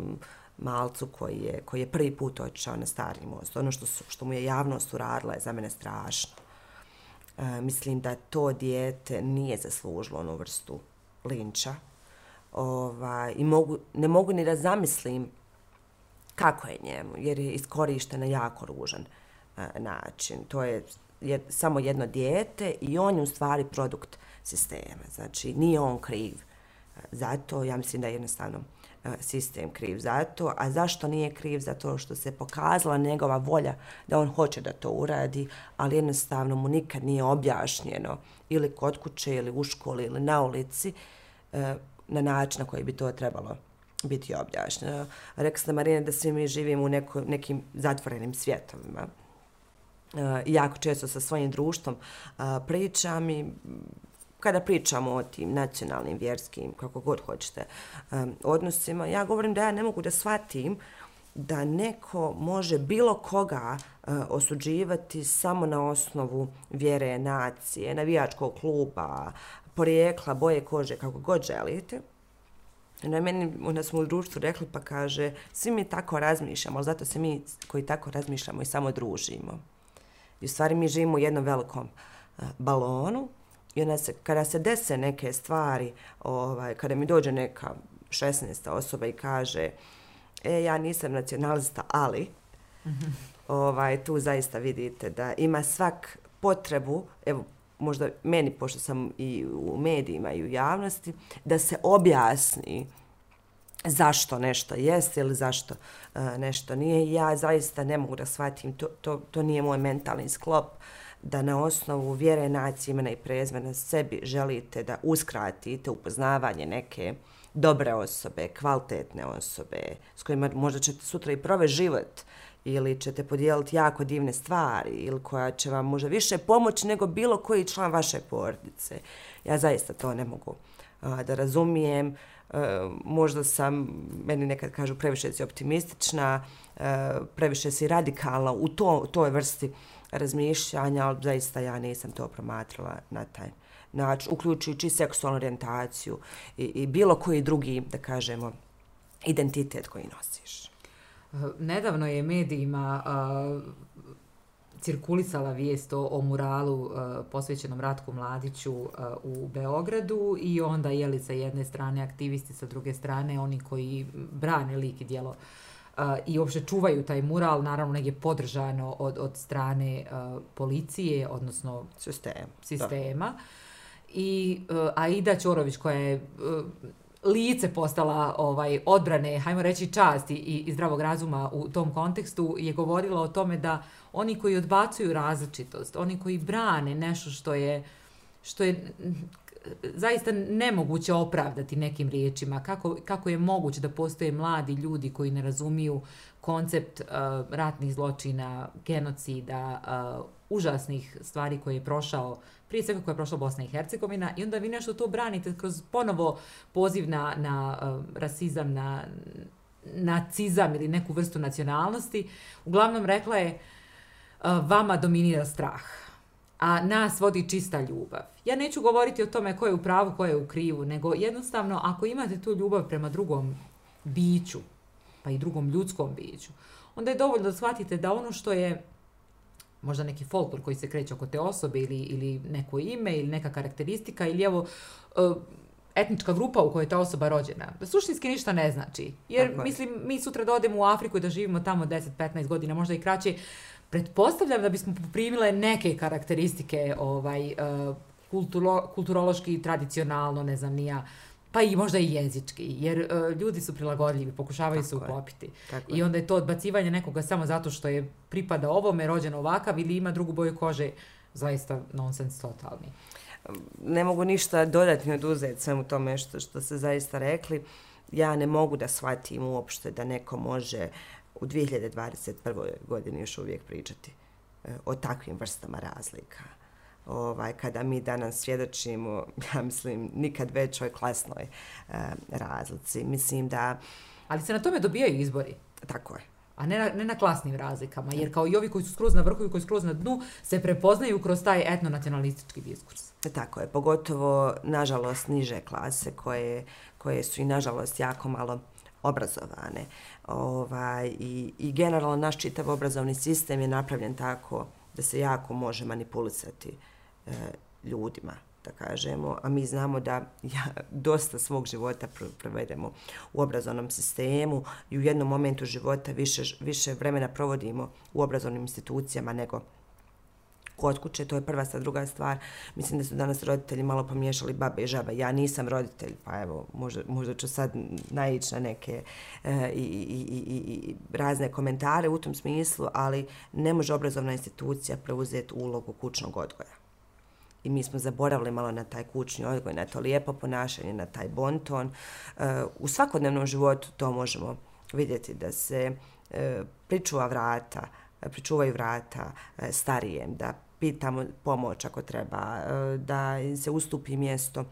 malcu koji je, koji je prvi put otišao na stari most, ono što, su, što mu je javnost uradila je za mene strašno. mislim da to dijete nije zaslužilo onu vrstu linča, ovaj, i mogu, ne mogu ni da zamislim kako je njemu, jer je iskorišten na jako ružan a, način. To je, je samo jedno dijete i on je u stvari produkt sistema. Znači, nije on kriv. E, Zato, ja mislim da je jednostavno E, sistem kriv za to. A zašto nije kriv? Zato što se pokazala njegova volja da on hoće da to uradi, ali jednostavno mu nikad nije objašnjeno ili kod kuće, ili u školi, ili na ulici, e, na način na koji bi to trebalo biti objašnjeno. Rekla sam Marina da svi mi živimo u neko, nekim zatvorenim svjetovima. E, jako često sa svojim društvom pričam i kada pričamo o tim nacionalnim, vjerskim, kako god hoćete, odnosima, ja govorim da ja ne mogu da shvatim da neko može bilo koga osuđivati samo na osnovu vjere, nacije, navijačkog kluba, porijekla, boje kože, kako god želite. Na meni, onda smo u društvu rekli, pa kaže, svi mi tako razmišljamo, ali zato se mi koji tako razmišljamo i samo družimo. I u stvari mi živimo u jednom velikom uh, balonu i onda se, kada se dese neke stvari, ovaj, kada mi dođe neka 16. osoba i kaže, e, ja nisam nacionalista, ali, mm -hmm. ovaj, tu zaista vidite da ima svak potrebu, evo, možda meni, pošto sam i u medijima i u javnosti, da se objasni zašto nešto jeste ili zašto uh, nešto nije. Ja zaista ne mogu da shvatim, to, to, to nije moj mentalni sklop, da na osnovu vjere nacije imena i prezmena sebi želite da uskratite upoznavanje neke dobre osobe, kvalitetne osobe, s kojima možda ćete sutra i prove život, ili ćete podijeliti jako divne stvari ili koja će vam možda više pomoći nego bilo koji član vaše porodice. Ja zaista to ne mogu a, da razumijem. E, možda sam, meni nekad kažu, previše si optimistična, e, previše si radikalna u to, toj vrsti razmišljanja, ali zaista ja nisam to promatrala na taj način, uključujući seksualnu orientaciju i, i bilo koji drugi, da kažemo, identitet koji nosiš. Nedavno je medijima cirkulisala vijest o, o muralu a, posvećenom Ratku Mladiću a, u Beogradu i onda jeli sa jedne strane aktivisti, sa druge strane oni koji brane lik i dijelo i uopšte čuvaju taj mural, naravno negdje podržano od, od strane uh, policije, odnosno Sistem, sistema. I uh, Aida Ćorović koja je uh, lice postala ovaj odbrane, hajmo reći časti i, i zdravog razuma u tom kontekstu, je govorila o tome da oni koji odbacuju različitost, oni koji brane nešto što je što je zaista nemoguće opravdati nekim riječima, kako, kako je moguće da postoje mladi ljudi koji ne razumiju koncept uh, ratnih zločina, genocida, uh, užasnih stvari koje je prošao, prije svega koje je prošla Bosna i Hercegovina, i onda vi nešto to branite kroz ponovo poziv na, na uh, rasizam, na nacizam ili neku vrstu nacionalnosti. Uglavnom rekla je, uh, vama dominira strah, a nas vodi čista ljubav. Ja neću govoriti o tome ko je u pravu, ko je u krivu, nego jednostavno ako imate tu ljubav prema drugom biću, pa i drugom ljudskom biću, onda je dovoljno da shvatite da ono što je možda neki folklor koji se kreće oko te osobe ili, ili neko ime ili neka karakteristika ili evo etnička grupa u kojoj je ta osoba rođena, da suštinski ništa ne znači. Jer, Tako mislim, mi sutra da odemo u Afriku i da živimo tamo 10-15 godina, možda i kraće, pretpostavljam da bismo poprimile neke karakteristike ovaj uh, kulturo, kulturološki tradicionalno ne znam nija pa i možda i jezički jer uh, ljudi su prilagodljivi pokušavaju Tako se uklopiti. i onda je to odbacivanje nekoga samo zato što je pripada ovome rođen ovakav ili ima drugu boju kože zaista nonsens totalni. Ne mogu ništa dodati ni oduzeti svemu tome što, što se zaista rekli. Ja ne mogu da shvatim uopšte da neko može u 2021. godini još uvijek pričati e, o takvim vrstama razlika. Ovaj, kada mi danas svjedočimo, ja mislim, nikad većoj klasnoj e, razlici. Mislim da... Ali se na tome dobijaju izbori. Tako je. A ne na, ne na klasnim razlikama, jer kao i ovi koji su skroz na vrhu i koji su skroz na dnu, se prepoznaju kroz taj etno-nacionalistički diskurs. Tako je, pogotovo, nažalost, niže klase koje, koje su i, nažalost, jako malo obrazovane. Ovaj, i, I generalno naš čitav obrazovni sistem je napravljen tako da se jako može manipulisati e, ljudima, da kažemo. A mi znamo da ja dosta svog života provedemo u obrazovnom sistemu i u jednom momentu života više, više vremena provodimo u obrazovnim institucijama nego kod kuće, to je prva sa druga stvar. Mislim da su danas roditelji malo pomiješali babe i žaba. Ja nisam roditelj, pa evo, možda, možda ću sad naići na neke e, i, i, i, i razne komentare u tom smislu, ali ne može obrazovna institucija preuzeti ulogu kućnog odgoja. I mi smo zaboravili malo na taj kućni odgoj, na to lijepo ponašanje, na taj bonton. E, u svakodnevnom životu to možemo vidjeti da se e, pričuva vrata, e, E, pričuvaju vrata e, starijem, da pitamo pomoć ako treba, e, da im se ustupi mjesto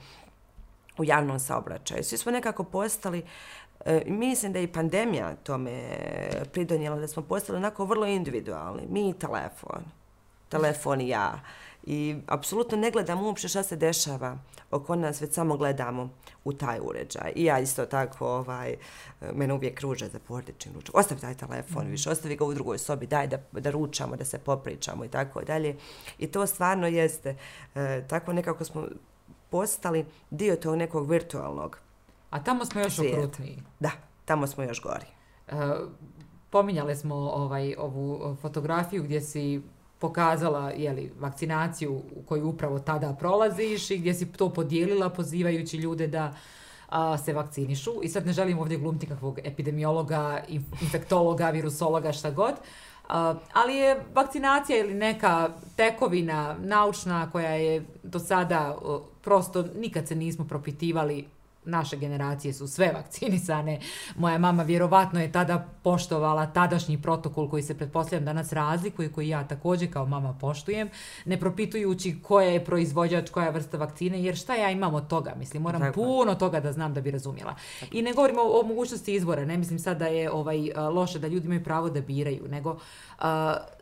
u javnom saobraćaju. Svi smo nekako postali mislim da je i pandemija tome pridonijela, da smo postali onako vrlo individualni. Mi i telefon. Telefon i ja. I apsolutno ne gledamo uopšte šta se dešava oko nas, već samo gledamo u taj uređaj. I ja isto tako, ovaj, mene uvijek kruže za porodični ručak. Ostavi taj telefon mm. više, ostavi ga u drugoj sobi, daj da, da ručamo, da se popričamo i tako dalje. I to stvarno jeste. E, tako nekako smo postali dio tog nekog virtualnog A tamo smo još Svijet. okrutniji. Da, tamo smo još gori. E, pominjali smo ovaj ovu fotografiju gdje si pokazala jeli, vakcinaciju koju upravo tada prolaziš i gdje si to podijelila pozivajući ljude da a, se vakcinišu. I sad ne želim ovdje glumiti kakvog epidemiologa, infektologa, virusologa, šta god. A, ali je vakcinacija ili neka tekovina naučna koja je do sada prosto nikad se nismo propitivali naše generacije su sve vakcinisane. Moja mama vjerovatno je tada poštovala tadašnji protokol koji se pretpostavljam danas razlikuje, koji ja također kao mama poštujem, ne propitujući koja je proizvođač, koja je vrsta vakcine, jer šta ja imam od toga? Mislim, moram Tako. puno toga da znam da bi razumjela. Tako. I ne govorimo o, o mogućnosti izbora, ne mislim sad da je ovaj loše da ljudi imaju pravo da biraju, nego uh,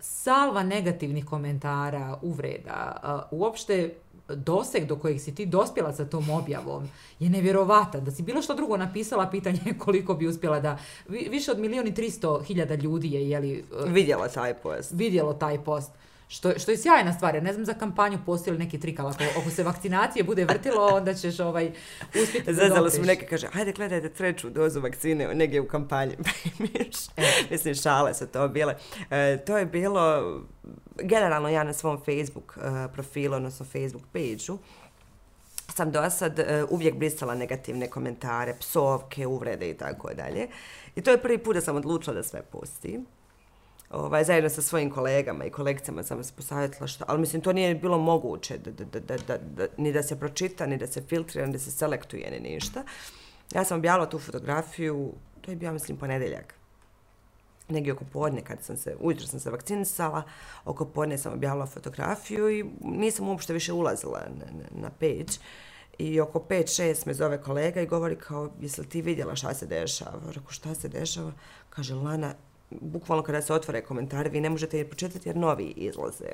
salva negativnih komentara, uvreda, uh, uopšte doseg do kojeg si ti dospjela sa tom objavom je nevjerovatan. Da si bilo što drugo napisala, pitanje koliko bi uspjela da... Više od milijoni tristo hiljada ljudi je, jeli... Uh, vidjelo taj post. Vidjelo taj post. Što, što je sjajna stvar, ja ne znam za kampanju postoji li neki trik, ali ako, ako se vakcinacije bude vrtilo, onda ćeš ovaj, uspjeti da Zazalo smo neke, kaže, hajde gledajte treću dozu vakcine negdje u kampanji. e. Mislim, šale su to bile. E, to je bilo, generalno ja na svom Facebook uh, profilu, odnosno Facebook page-u, sam do sad uh, uvijek brisala negativne komentare, psovke, uvrede i tako dalje. I to je prvi put da sam odlučila da sve pustim ovaj, zajedno sa svojim kolegama i kolegicama sam se posavjetila što, ali mislim to nije bilo moguće da, da, da, da, da, da, ni da se pročita, ni da se filtrira, ni da se selektuje, ni ništa. Ja sam objavila tu fotografiju, to je bio, mislim, ponedeljak. Negdje oko podne, kad sam se, ujutro sam se vakcinisala, oko podne sam objavila fotografiju i nisam uopšte više ulazila na, na, na page. I oko 5-6 me zove kolega i govori kao, jesi li ti vidjela šta se dešava? Rekao, šta se dešava? Kaže, Lana, bukvalno kada se otvore komentari, vi ne možete je pročitati jer novi izlaze.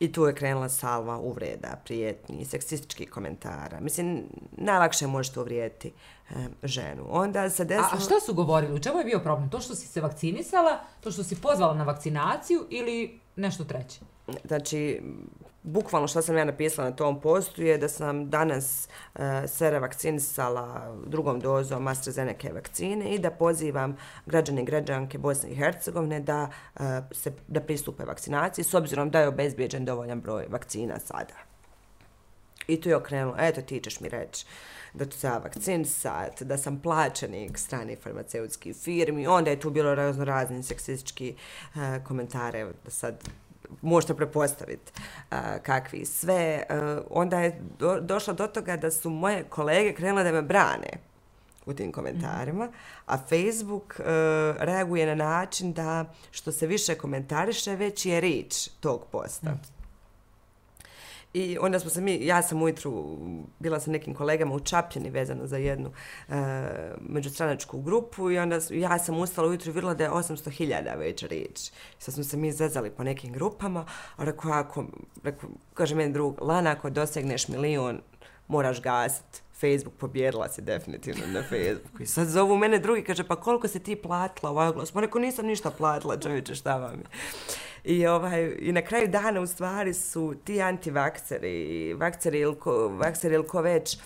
I tu je krenula salva uvreda, prijetni, seksistički komentara. Mislim, najlakše možete uvrijediti e, ženu. Onda se desilo... A, a šta su govorili? U čemu je bio problem? To što si se vakcinisala, to što si pozvala na vakcinaciju ili nešto treće? Znači, bukvalno što sam ja napisala na tom postu je da sam danas e, uh, se revakcinisala drugom dozom AstraZeneca vakcine i da pozivam građane i građanke Bosne i Hercegovine da, uh, se, da pristupe vakcinaciji s obzirom da je obezbijeđen dovoljan broj vakcina sada. I tu je okrenulo, eto ti ćeš mi reći da ću se ja vakcinisat, da sam plaćenik strani farmaceutskih firmi, onda je tu bilo razno razni seksistički uh, komentare, da sad možete prepostaviti uh, kakvi sve. Uh, onda je do, došlo do toga da su moje kolege krenule da me brane u tim komentarima, a Facebook uh, reaguje na način da što se više komentariše, već je rič tog posta. I onda smo se mi, ja sam ujutru bila sa nekim kolegama u Čapljeni vezano za jednu e, međustranačku grupu i onda ja sam ustala ujutru i vidjela da je 800.000 već rič. Sad smo se mi zezali po nekim grupama, a rekao, ako, rekao, kaže meni drug, Lana, ako dosegneš milion, moraš gasiti. Facebook pobjedila se definitivno na Facebooku. I sad zovu mene drugi, kaže, pa koliko se ti platila ovaj oglas? Pa rekao, nisam ništa platila, čovječe, šta vam je? I, ovaj, I na kraju dana u stvari su ti antivakseri, vakseri ili ko, vakseri ili ko već,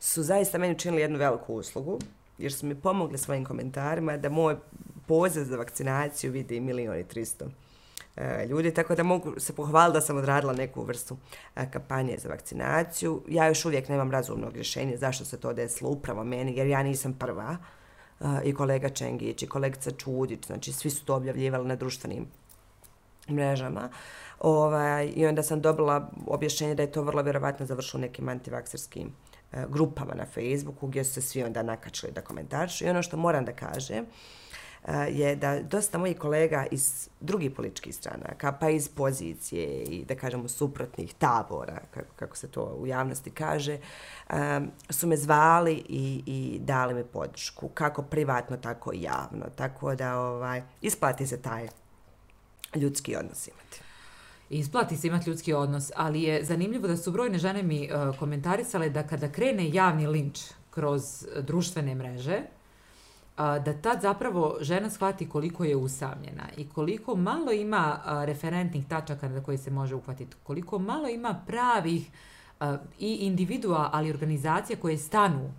su zaista meni učinili jednu veliku uslugu, jer su mi pomogli svojim komentarima da moj poziv za vakcinaciju vidi milioni tristo e, ljudi, tako da mogu se pohvaliti da sam odradila neku vrstu eh, kampanje za vakcinaciju. Ja još uvijek nemam razumnog rješenja zašto se to desilo upravo meni, jer ja nisam prva eh, i kolega Čengić i kolegica Čudić, znači svi su to objavljivali na društvenim mrežama. Ovaj, I onda sam dobila objašnjenje da je to vrlo vjerovatno završilo nekim antivakserskim e, grupama na Facebooku gdje su se svi onda nakačili da komentaršu. I ono što moram da kažem, e, je da dosta mojih kolega iz drugih političkih stranaka, pa iz pozicije i da kažemo suprotnih tabora, kako, kako se to u javnosti kaže, e, su me zvali i, i dali mi podršku, kako privatno, tako i javno. Tako da ovaj, isplati se taj ljudski odnos imati. Isplati se imati ljudski odnos, ali je zanimljivo da su brojne žene mi uh, komentarisale da kada krene javni linč kroz društvene mreže, da tad zapravo žena shvati koliko je usamljena i koliko malo ima referentnih tačaka na koje se može uhvatiti, koliko malo ima pravih i individua, ali organizacija koje stanu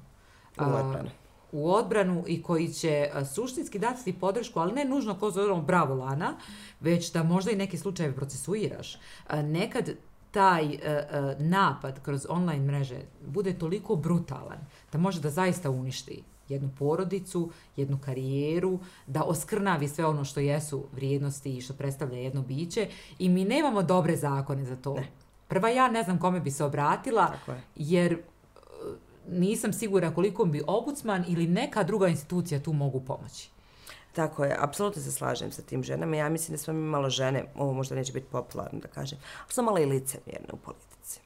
u odbranu. U odbranu i koji će suštinski dati podršku, ali ne nužno ko zove bravo Lana, već da možda i neke slučajeve procesuiraš. Nekad taj napad kroz online mreže bude toliko brutalan da može da zaista uništi jednu porodicu, jednu karijeru, da oskrnavi sve ono što jesu vrijednosti i što predstavlja jedno biće i mi nemamo dobre zakone za to. Ne. Prva ja ne znam kome bi se obratila, jer e, nisam sigura koliko bi obucman ili neka druga institucija tu mogu pomoći. Tako je, apsolutno se slažem sa tim ženama. Ja mislim da smo mi malo žene, ovo možda neće biti popularno da kažem, ali smo malo i licemjerne u politici.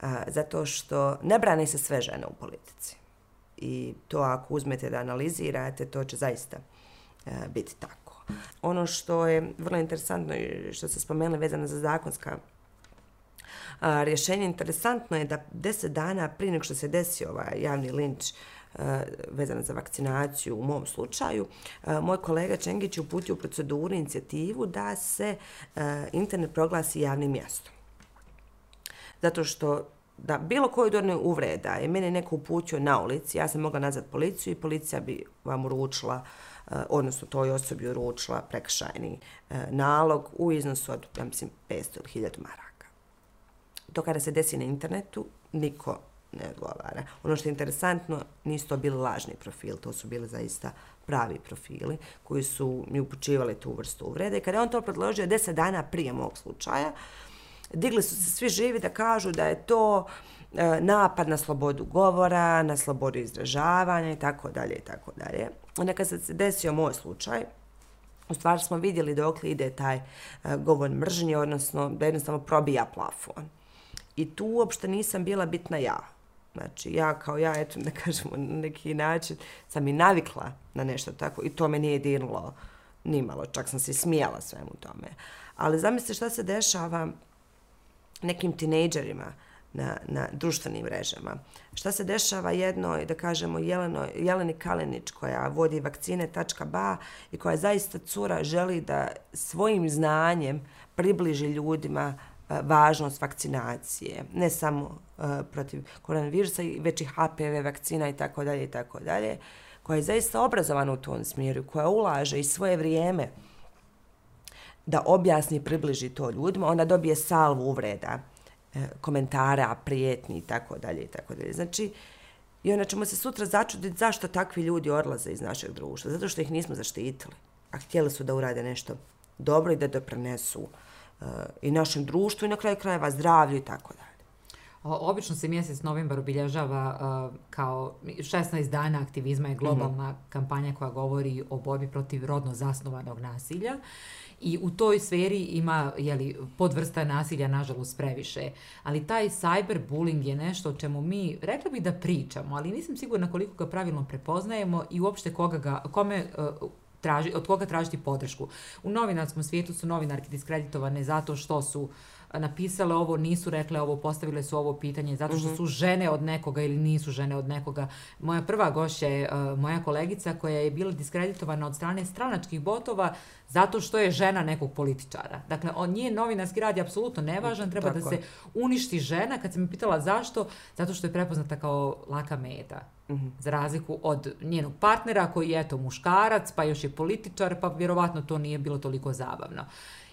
A, zato što ne brane se sve žene u politici i to ako uzmete da analizirate, to će zaista a, biti tako. Ono što je vrlo interesantno i što se spomenuli vezano za zakonska a, rješenje, interesantno je da deset dana prije nego što se desi ovaj javni linč vezana za vakcinaciju u mom slučaju, moj kolega Čengić je uputio u proceduru inicijativu da se internet proglasi javnim mjestom. Zato što da bilo koju dorne uvreda je mene neko uputio na ulici, ja sam mogla nazvat policiju i policija bi vam uručila, odnosno toj osobi uručila prekšajni nalog u iznosu od, ja mislim, 500 ili 1000 maraka. To kada se desi na internetu, niko ne odgovara. Ono što je interesantno, nisu to bili lažni profil, to su bili zaista pravi profili koji su mi upućivali tu vrstu uvrede. Kada je on to predložio 10 dana prije mog slučaja, digli su se svi živi da kažu da je to e, napad na slobodu govora, na slobodu izražavanja i tako dalje i tako dalje. Onda kad se desio moj slučaj, u stvari smo vidjeli dok ide taj e, govor mržnje, odnosno da jednostavno probija plafon. I tu uopšte nisam bila bitna ja. Znači, ja kao ja, eto, da kažemo, na neki način sam i navikla na nešto tako i to me nije dirnulo nimalo, čak sam se smijala svemu tome. Ali zamislite šta se dešava nekim tinejdžerima na, na društvenim mrežama. Šta se dešava jednoj, da kažemo, Jeleno, Jeleni Kalenić koja vodi vakcine.ba i koja zaista cura želi da svojim znanjem približi ljudima uh, važnost vakcinacije, ne samo uh, protiv koronavirusa, već i HPV vakcina i tako dalje i tako dalje, koja je zaista obrazovana u tom smjeru, koja ulaže i svoje vrijeme da objasni i približi to ljudima, ona dobije salvu uvreda, e, komentara, prijetni i tako dalje i tako dalje. Znači, i onda ćemo se sutra začuditi zašto takvi ljudi odlaze iz našeg društva. Zato što ih nismo zaštitili. A htjeli su da urade nešto dobro i da doprinesu uh, i našem društvu i na kraju krajeva zdravlju i tako dalje. Obično se mjesec novembar obilježava uh, kao 16 dana aktivizma je globalna mm -hmm. kampanja koja govori o borbi protiv rodno zasnovanog nasilja. I u toj sferi ima jeli, podvrsta nasilja, nažalost, previše. Ali taj cyberbullying je nešto o čemu mi, rekla bih da pričamo, ali nisam sigurna koliko ga pravilno prepoznajemo i uopšte koga ga, kome uh, traži, od koga tražiti podršku. U novinarskom svijetu su novinarke diskreditovane zato što su uh, napisale ovo, nisu rekle ovo, postavile su ovo pitanje zato što mhm. su žene od nekoga ili nisu žene od nekoga. Moja prva gošća je uh, moja kolegica koja je bila diskreditovana od strane stranačkih botova zato što je žena nekog političara. Dakle, on nije novinarski rad je apsolutno nevažan, treba Tako. da se uništi žena. Kad sam mi pitala zašto, zato što je prepoznata kao laka meta. Mm -hmm. Za razliku od njenog partnera koji je eto muškarac, pa još je političar, pa vjerovatno to nije bilo toliko zabavno.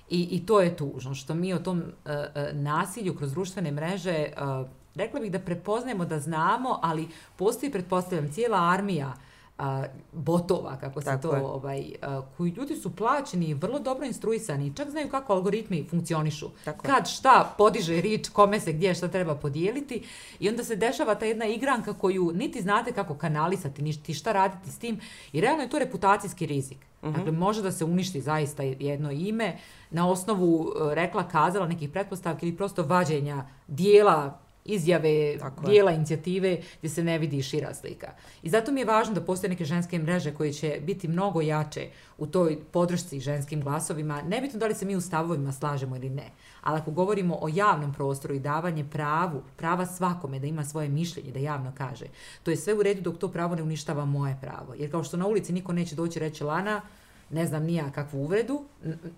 I, I to je tužno, što mi o tom uh, nasilju kroz društvene mreže, uh, rekla bih da prepoznajemo, da znamo, ali postoji, pretpostavljam, cijela armija a, botova, kako se Tako to, je. ovaj, a, koji ljudi su plaćeni, vrlo dobro instruisani, čak znaju kako algoritmi funkcionišu. Tako. Kad šta podiže rič, kome se gdje šta treba podijeliti i onda se dešava ta jedna igranka koju niti znate kako kanalisati, niti šta raditi s tim i realno je to reputacijski rizik. Mhm. Dakle, može da se uništi zaista jedno ime na osnovu e, rekla, kazala nekih pretpostavki ili prosto vađenja dijela izjave, Tako je. dijela inicijative gdje se ne vidi šira slika. I zato mi je važno da postoje neke ženske mreže koje će biti mnogo jače u toj podršci ženskim glasovima. Nebitno da li se mi u stavovima slažemo ili ne, ali ako govorimo o javnom prostoru i davanje pravu, prava svakome da ima svoje mišljenje, da javno kaže, to je sve u redu dok to pravo ne uništava moje pravo. Jer kao što na ulici niko neće doći reći Lana, ne znam nija kakvu uvredu,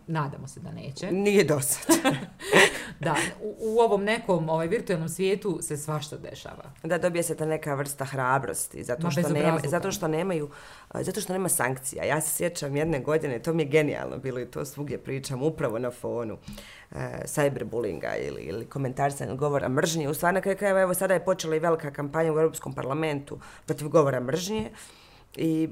nadamo se da neće. Nije dosad. Da, u, u ovom nekom ovaj, virtualnom svijetu se svašta dešava. Da dobije se ta neka vrsta hrabrosti, zato Ma, što, nema, zato što nemaju, zato što nema sankcija. Ja se sjećam jedne godine, to mi je genijalno bilo i to svugdje pričam, upravo na fonu e, cyberbullinga ili, ili komentarsanja govora mržnje. U stvari, na kraju krajeva, evo sada je počela i velika kampanja u Europskom parlamentu protiv govora mržnje. I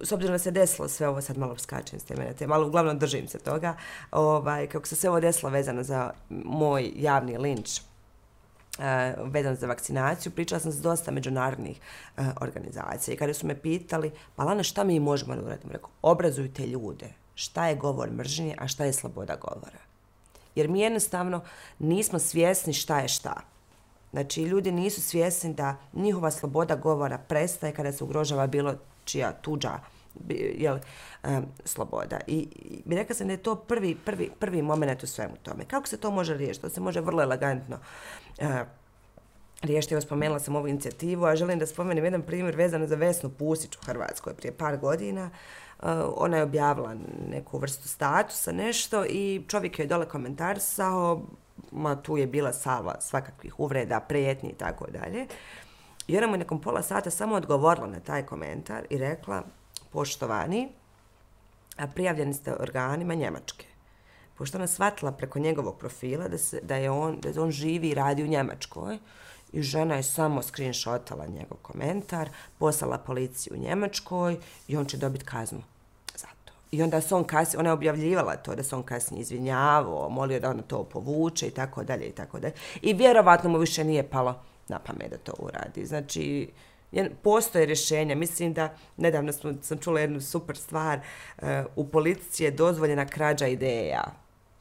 s obzirom da se desilo sve ovo, sad malo skačem s teme na malo uglavnom držim se toga, ovaj, kako se sve ovo desilo vezano za moj javni linč, eh, Uh, vezan za vakcinaciju, pričala sam s dosta međunarodnih uh, organizacija i kada su me pitali, pa Lana, šta mi možemo da uradimo? Rekao, obrazujte ljude. Šta je govor mržnje, a šta je sloboda govora? Jer mi jednostavno nismo svjesni šta je šta. Znači, ljudi nisu svjesni da njihova sloboda govora prestaje kada se ugrožava bilo čija tuđa bi- jel, sloboda. I, i bi rekla sam da je to prvi, prvi, prvi moment u svemu tome. Kako se to može riješiti? To se može vrlo elegantno uh, riješiti. Evo spomenula sam ovu inicijativu, a želim da spomenem jedan primjer vezano za Vesnu Pusić u Hrvatskoj prije par godina. Uh, ona je objavila neku vrstu statusa, nešto i čovjek joj je dole komentarsao, ma tu je bila salva svakakvih uvreda, prijetnji i tako dalje. I ona mu je nakon pola sata samo odgovorila na taj komentar i rekla, poštovani, a prijavljeni ste organima Njemačke. Pošto ona shvatila preko njegovog profila da, se, da, je on, da on živi i radi u Njemačkoj, i žena je samo screenshotala njegov komentar, poslala policiju u Njemačkoj i on će dobiti kaznu za to. I onda se on kasnije, ona je objavljivala to da se on kasnije izvinjavao, molio da ona to povuče i tako dalje i tako dalje. I vjerovatno mu više nije palo na pamet da to uradi. Znači, je- postoje rješenja. Mislim da, nedavno smo, sam čula jednu super stvar, e, u politici je dozvoljena krađa ideja.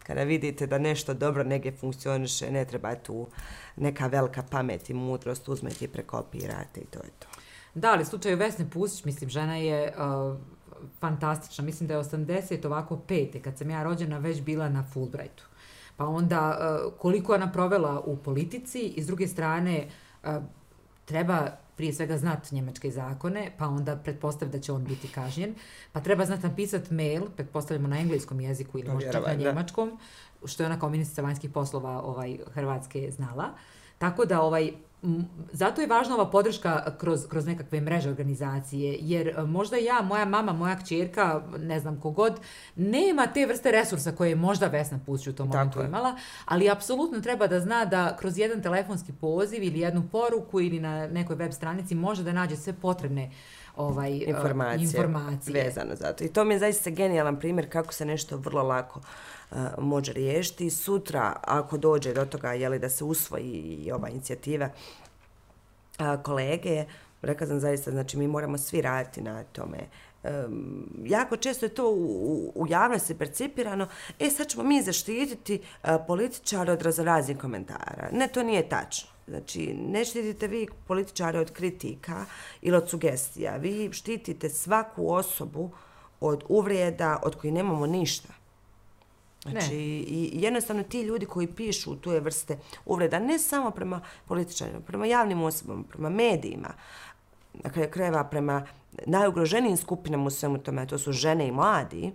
Kada vidite da nešto dobro negdje funkcioniše, ne treba tu neka velika pamet i mudrost, uzmete i prekopirate i to je to. Da, ali u slučaju Vesne Pusić, mislim, žena je uh, fantastična. Mislim da je 80 ovako pete, kad sam ja rođena, već bila na Fulbrightu. Pa onda uh, koliko je ona provela u politici i s druge strane uh, treba prije svega znati njemačke zakone, pa onda pretpostaviti da će on biti kažnjen, pa treba znati napisati mail, pretpostavljamo na engleskom jeziku ili možda čak na njemačkom, što je ona kao ministrica vanjskih poslova ovaj, Hrvatske znala. Tako da ovaj, zato je važna ova podrška kroz, kroz nekakve mreže organizacije, jer e, možda ja, moja mama, moja kćerka, ne znam kogod, nema te vrste resursa koje je možda Vesna Pusić u tom Tako momentu je. imala, ali apsolutno treba da zna da kroz jedan telefonski poziv ili jednu poruku ili na nekoj web stranici može da nađe sve potrebne ovaj, e, informacije, informacije. vezano za to. I to mi je zaista genijalan primjer kako se nešto vrlo lako uh, Eh, može riješiti. Sutra, ako dođe do toga jeli, da se usvoji i ova inicijativa eh, kolege, rekla sam zaista, znači mi moramo svi raditi na tome. Um, jako često je to u, u- u javnosti percipirano, e sad ćemo mi zaštititi uh, političare od raznoraznih komentara. Ne, to nije tačno. Znači, ne štitite vi političare od kritika ili od sugestija. Vi štitite svaku osobu od uvrijeda od kojih nemamo ništa. Znači, i i jednostavno ti ljudi koji pišu tu je vrste uvreda, ne samo prema političarima, prema javnim osobama, prema medijima, na kraju krajeva prema najugroženijim skupinama u svemu tome, to su žene i mladi,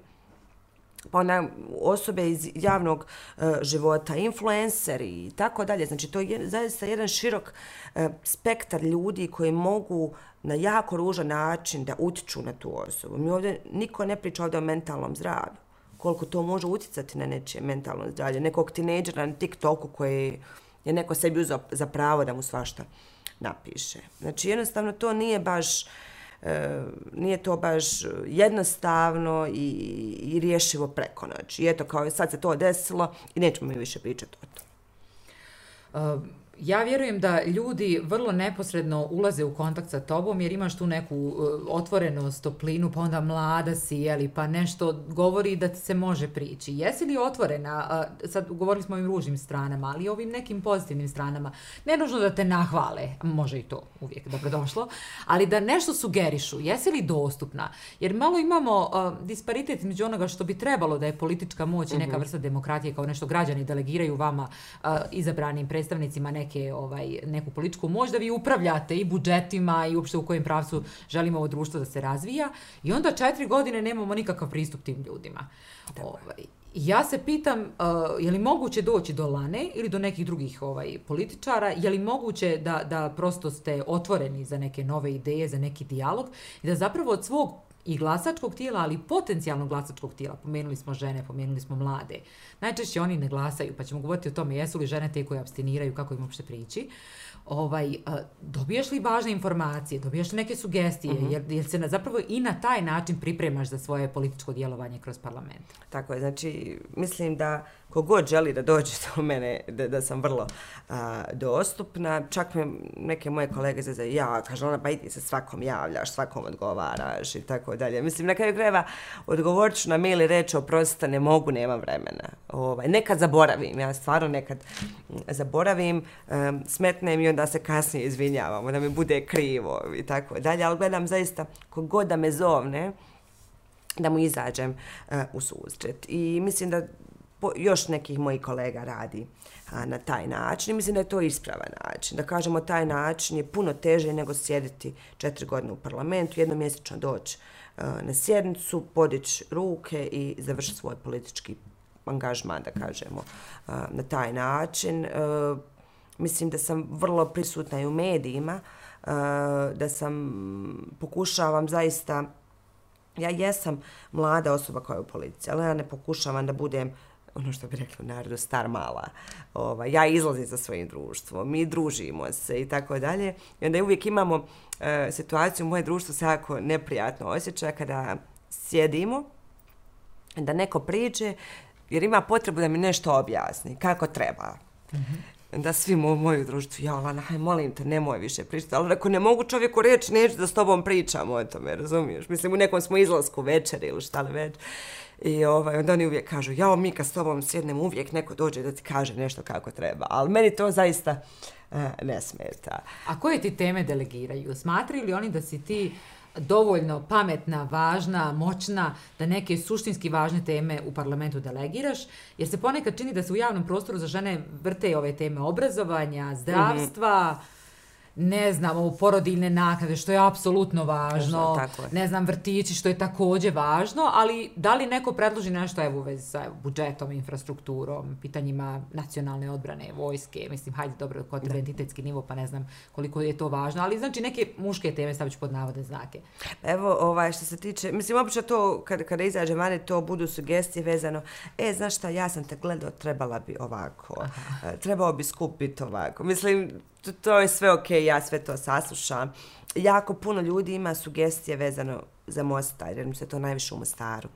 pa onda osobe iz javnog e, života, influenceri i tako dalje. Znači, to je zaista jedan širok e, spektar ljudi koji mogu na jako ružan način da utiču na tu osobu. Mi ovdje, niko ne priča ovdje o mentalnom zdravlju. Koliko to može uticati na nečije mentalno zdravlje. Nekog tinejdžera na TikToku koji je neko sebi uzao za pravo da mu svašta napiše. Znači, jednostavno to nije baš e, nije to baš jednostavno i, i rješivo preko noći. I eto, kao sad se to desilo i nećemo mi više pričati o tome. Uh Ja vjerujem da ljudi vrlo neposredno ulaze u kontakt sa tobom jer imaš tu neku uh, otvorenost, toplinu, pa onda mlada si, jeli, pa nešto govori da ti se može prići. Jesi li otvorena, uh, sad govorili smo o ovim ružnim stranama, ali i ovim nekim pozitivnim stranama, ne nužno da te nahvale, može i to uvijek dobro došlo, ali da nešto sugerišu, jesi li dostupna? Jer malo imamo uh, disparitet među onoga što bi trebalo da je politička moć i neka mhm. vrsta demokratije kao nešto građani delegiraju vama izabranim predstavnicima neke neke, ovaj, neku političku moć da vi upravljate i budžetima i uopšte u kojem pravcu želimo ovo društvo da se razvija. I onda četiri godine nemamo nikakav pristup tim ljudima. Ovaj, ja se pitam, uh, je li moguće doći do Lane ili do nekih drugih ovaj političara? Je li moguće da, da prosto ste otvoreni za neke nove ideje, za neki dijalog i da zapravo od svog i glasačkog tijela, ali potencijalnog glasačkog tijela. Pomenuli smo žene, pomenuli smo mlade. Najčešće oni ne glasaju, pa ćemo govoriti o tome jesu li žene te koje abstiniraju, kako im uopšte prići. Ovaj, dobiješ li važne informacije, dobiješ li neke sugestije, uh mhm. -huh. jer, jer se na, zapravo i na taj način pripremaš za svoje političko djelovanje kroz parlament? Tako je, znači mislim da kogod želi da dođe do mene, da, da sam vrlo a, dostupna. Čak me neke moje kolege zazve, ja, kaže ona, pa idi se svakom javljaš, svakom odgovaraš i tako dalje. Mislim, na kraju krajeva odgovorit ću na mail i reći, oprostite, ne mogu, nemam vremena. Ovaj, nekad zaboravim, ja stvarno nekad zaboravim, um, smetnem i onda se kasnije izvinjavam, da mi bude krivo i tako dalje, ali gledam zaista kogod da me zovne, da mu izađem uh, u susret. I mislim da po, još nekih mojih kolega radi a, na taj način. I mislim da je to ispravan način. Da kažemo, taj način je puno teže nego sjediti četiri godine u parlamentu, jednomjesečno doći a, na sjednicu, podići ruke i završiti svoj politički angažman, da kažemo, a, na taj način. A, mislim da sam vrlo prisutna i u medijima, a, da sam pokušavam zaista Ja jesam mlada osoba koja je u policiji, ali ja ne pokušavam da budem ono što bi rekli u narodu, star mala. Ova, ja izlazim sa svojim društvom, mi družimo se i tako dalje. I onda uvijek imamo e, situaciju, moje društvo se jako neprijatno osjeća kada sjedimo, da neko priđe, jer ima potrebu da mi nešto objasni, kako treba. Mm -hmm. Da svi u moju društvu, ja, Lana, haj, molim te, nemoj više pričati. Ali ako ne mogu čovjeku reći, neću da s tobom pričam o tome, razumiješ? Mislim, u nekom smo izlasku večer ili šta li već. I ovaj, onda oni uvijek kažu, ja, mi kad s tobom sjednem, uvijek neko dođe da ti kaže nešto kako treba. Ali meni to zaista uh, ne smeta. A koje ti teme delegiraju? Smatraju li oni da si ti dovoljno pametna, važna, moćna, da neke suštinski važne teme u parlamentu delegiraš, jer se ponekad čini da se u javnom prostoru za žene vrte ove teme obrazovanja, zdravstva, mm -hmm ne znam, ovo porodiljne naknade, što je apsolutno važno, tako je. ne znam, vrtići, što je također važno, ali da li neko predloži nešto evo, u vezi sa evo, budžetom, infrastrukturom, pitanjima nacionalne odbrane, vojske, mislim, hajde, dobro, kod identitetski nivo, pa ne znam koliko je to važno, ali znači neke muške teme stavit ću pod navodne znake. Evo, ovaj, što se tiče, mislim, obično to, kada, kada izađe vani, to budu sugestije vezano, e, znaš šta, ja sam te gledao, trebala bi ovako, Aha. E, trebao bi skupiti ovako. Mislim, to, to je sve ok, ja sve to saslušam. Jako puno ljudi ima sugestije vezano za Mostar, jer mi se to najviše u Mostaru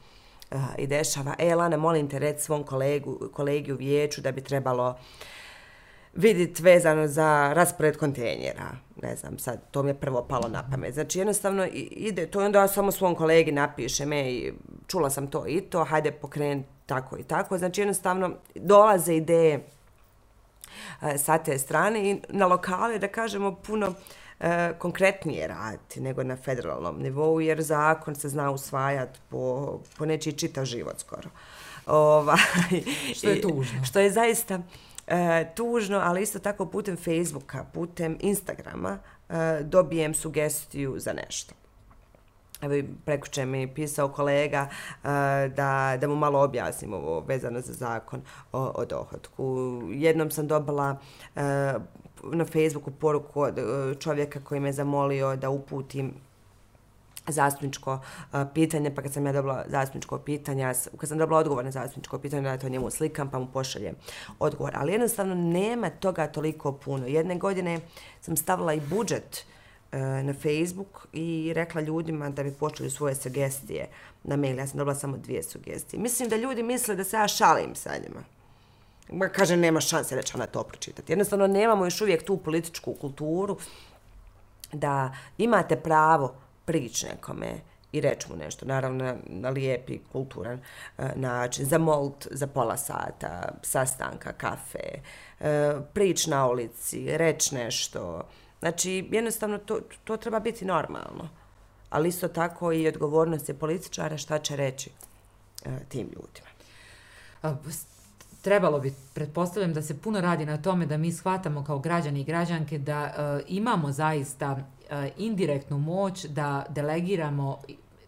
uh, i dešava. E, Lana, molim te, red svom kolegu, kolegi u vijeću da bi trebalo vidjeti vezano za raspored kontejnjera. Ne znam, sad, to mi je prvo palo na pamet. Znači, jednostavno, ide, to onda samo svom kolegi napiše me i čula sam to i to, hajde pokreni tako i tako. Znači, jednostavno, dolaze ideje sa te strane i na lokale, da kažemo, puno e, konkretnije raditi nego na federalnom nivou, jer zakon se zna usvajati po, po nečiji čitav život skoro. Ovaj, što je tužno. Što je zaista e, tužno, ali isto tako putem Facebooka, putem Instagrama e, dobijem sugestiju za nešto. Evo, prekuće mi pisao kolega eh, da, da mu malo objasnim ovo vezano za zakon o, o dohodku. Jednom sam dobila eh, na Facebooku poruku od eh, čovjeka koji me zamolio da uputim zastupničko uh, pitanje, pa kad sam ja dobila zastupničko pitanje, kad sam dobila odgovor na zastupničko pitanje, da to njemu slikam, pa mu pošaljem odgovor. Ali jednostavno nema toga toliko puno. Jedne godine sam stavila i budžet uh, E, na Facebook i rekla ljudima da bi počeli svoje sugestije na mail. Ja sam dobila samo dvije sugestije. Mislim da ljudi misle da se ja šalim sa njima. Ma kaže, nema šanse da će ona to pročitati. Jednostavno, nemamo još uvijek tu političku kulturu da imate pravo prići nekome i reći mu nešto, naravno na, na lijepi, kulturan uh, način, za molt za pola sata, sastanka, kafe, e, prič na ulici, reći nešto. Znači, jednostavno, to, to treba biti normalno. Ali isto tako i odgovornost je političara šta će reći e, tim ljudima trebalo bi, pretpostavljam da se puno radi na tome da mi shvatamo kao građani i građanke da e, imamo zaista e, indirektnu moć da delegiramo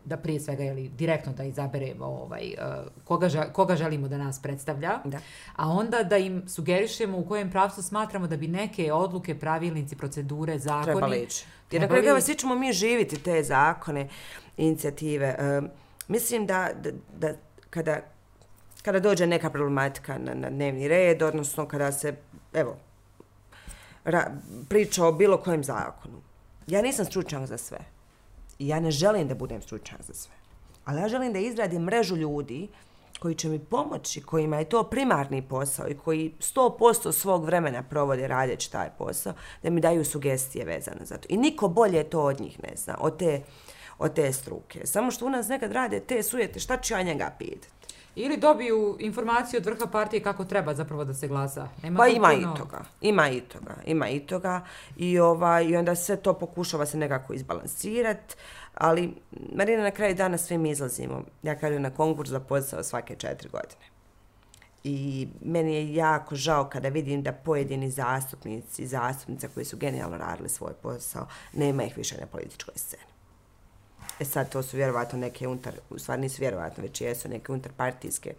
da prije svega ili direktno da izaberemo ovaj uh, koga žel, koga želimo da nas predstavlja da. a onda da im sugerišemo u kojem pravcu smatramo da bi neke odluke pravilnici procedure zakoni trebali ići jer na kraju svi ćemo mi živiti te zakone inicijative uh, mislim da, da, da kada kada dođe neka problematika na, na dnevni red, odnosno kada se, evo, ra, priča o bilo kojem zakonu. Ja nisam stručnjak za sve. I ja ne želim da budem stručnjak za sve. Ali ja želim da izradim mrežu ljudi koji će mi pomoći, kojima je to primarni posao i koji 100% svog vremena provode radeći taj posao, da mi daju sugestije vezane za to. I niko bolje to od njih ne zna, od te, od te struke. Samo što u nas nekad rade te sujete, šta ću ja njega pitati? Ili dobiju informaciju od vrha partije kako treba zapravo da se glasa. Nema pa ima puno... i toga. Ima i toga. Ima i toga. I, ovaj, I onda sve to pokušava se nekako izbalansirati. Ali, Marina, na kraju dana svi mi izlazimo. Ja kažem na konkurs za posao svake četiri godine. I meni je jako žao kada vidim da pojedini zastupnici i zastupnice koji su genijalno radili svoj posao, nema ih više na političkoj sceni. E sad, to su vjerovatno neke unutar, u stvari nisu vjerovatno, već jesu neke unutarpartijske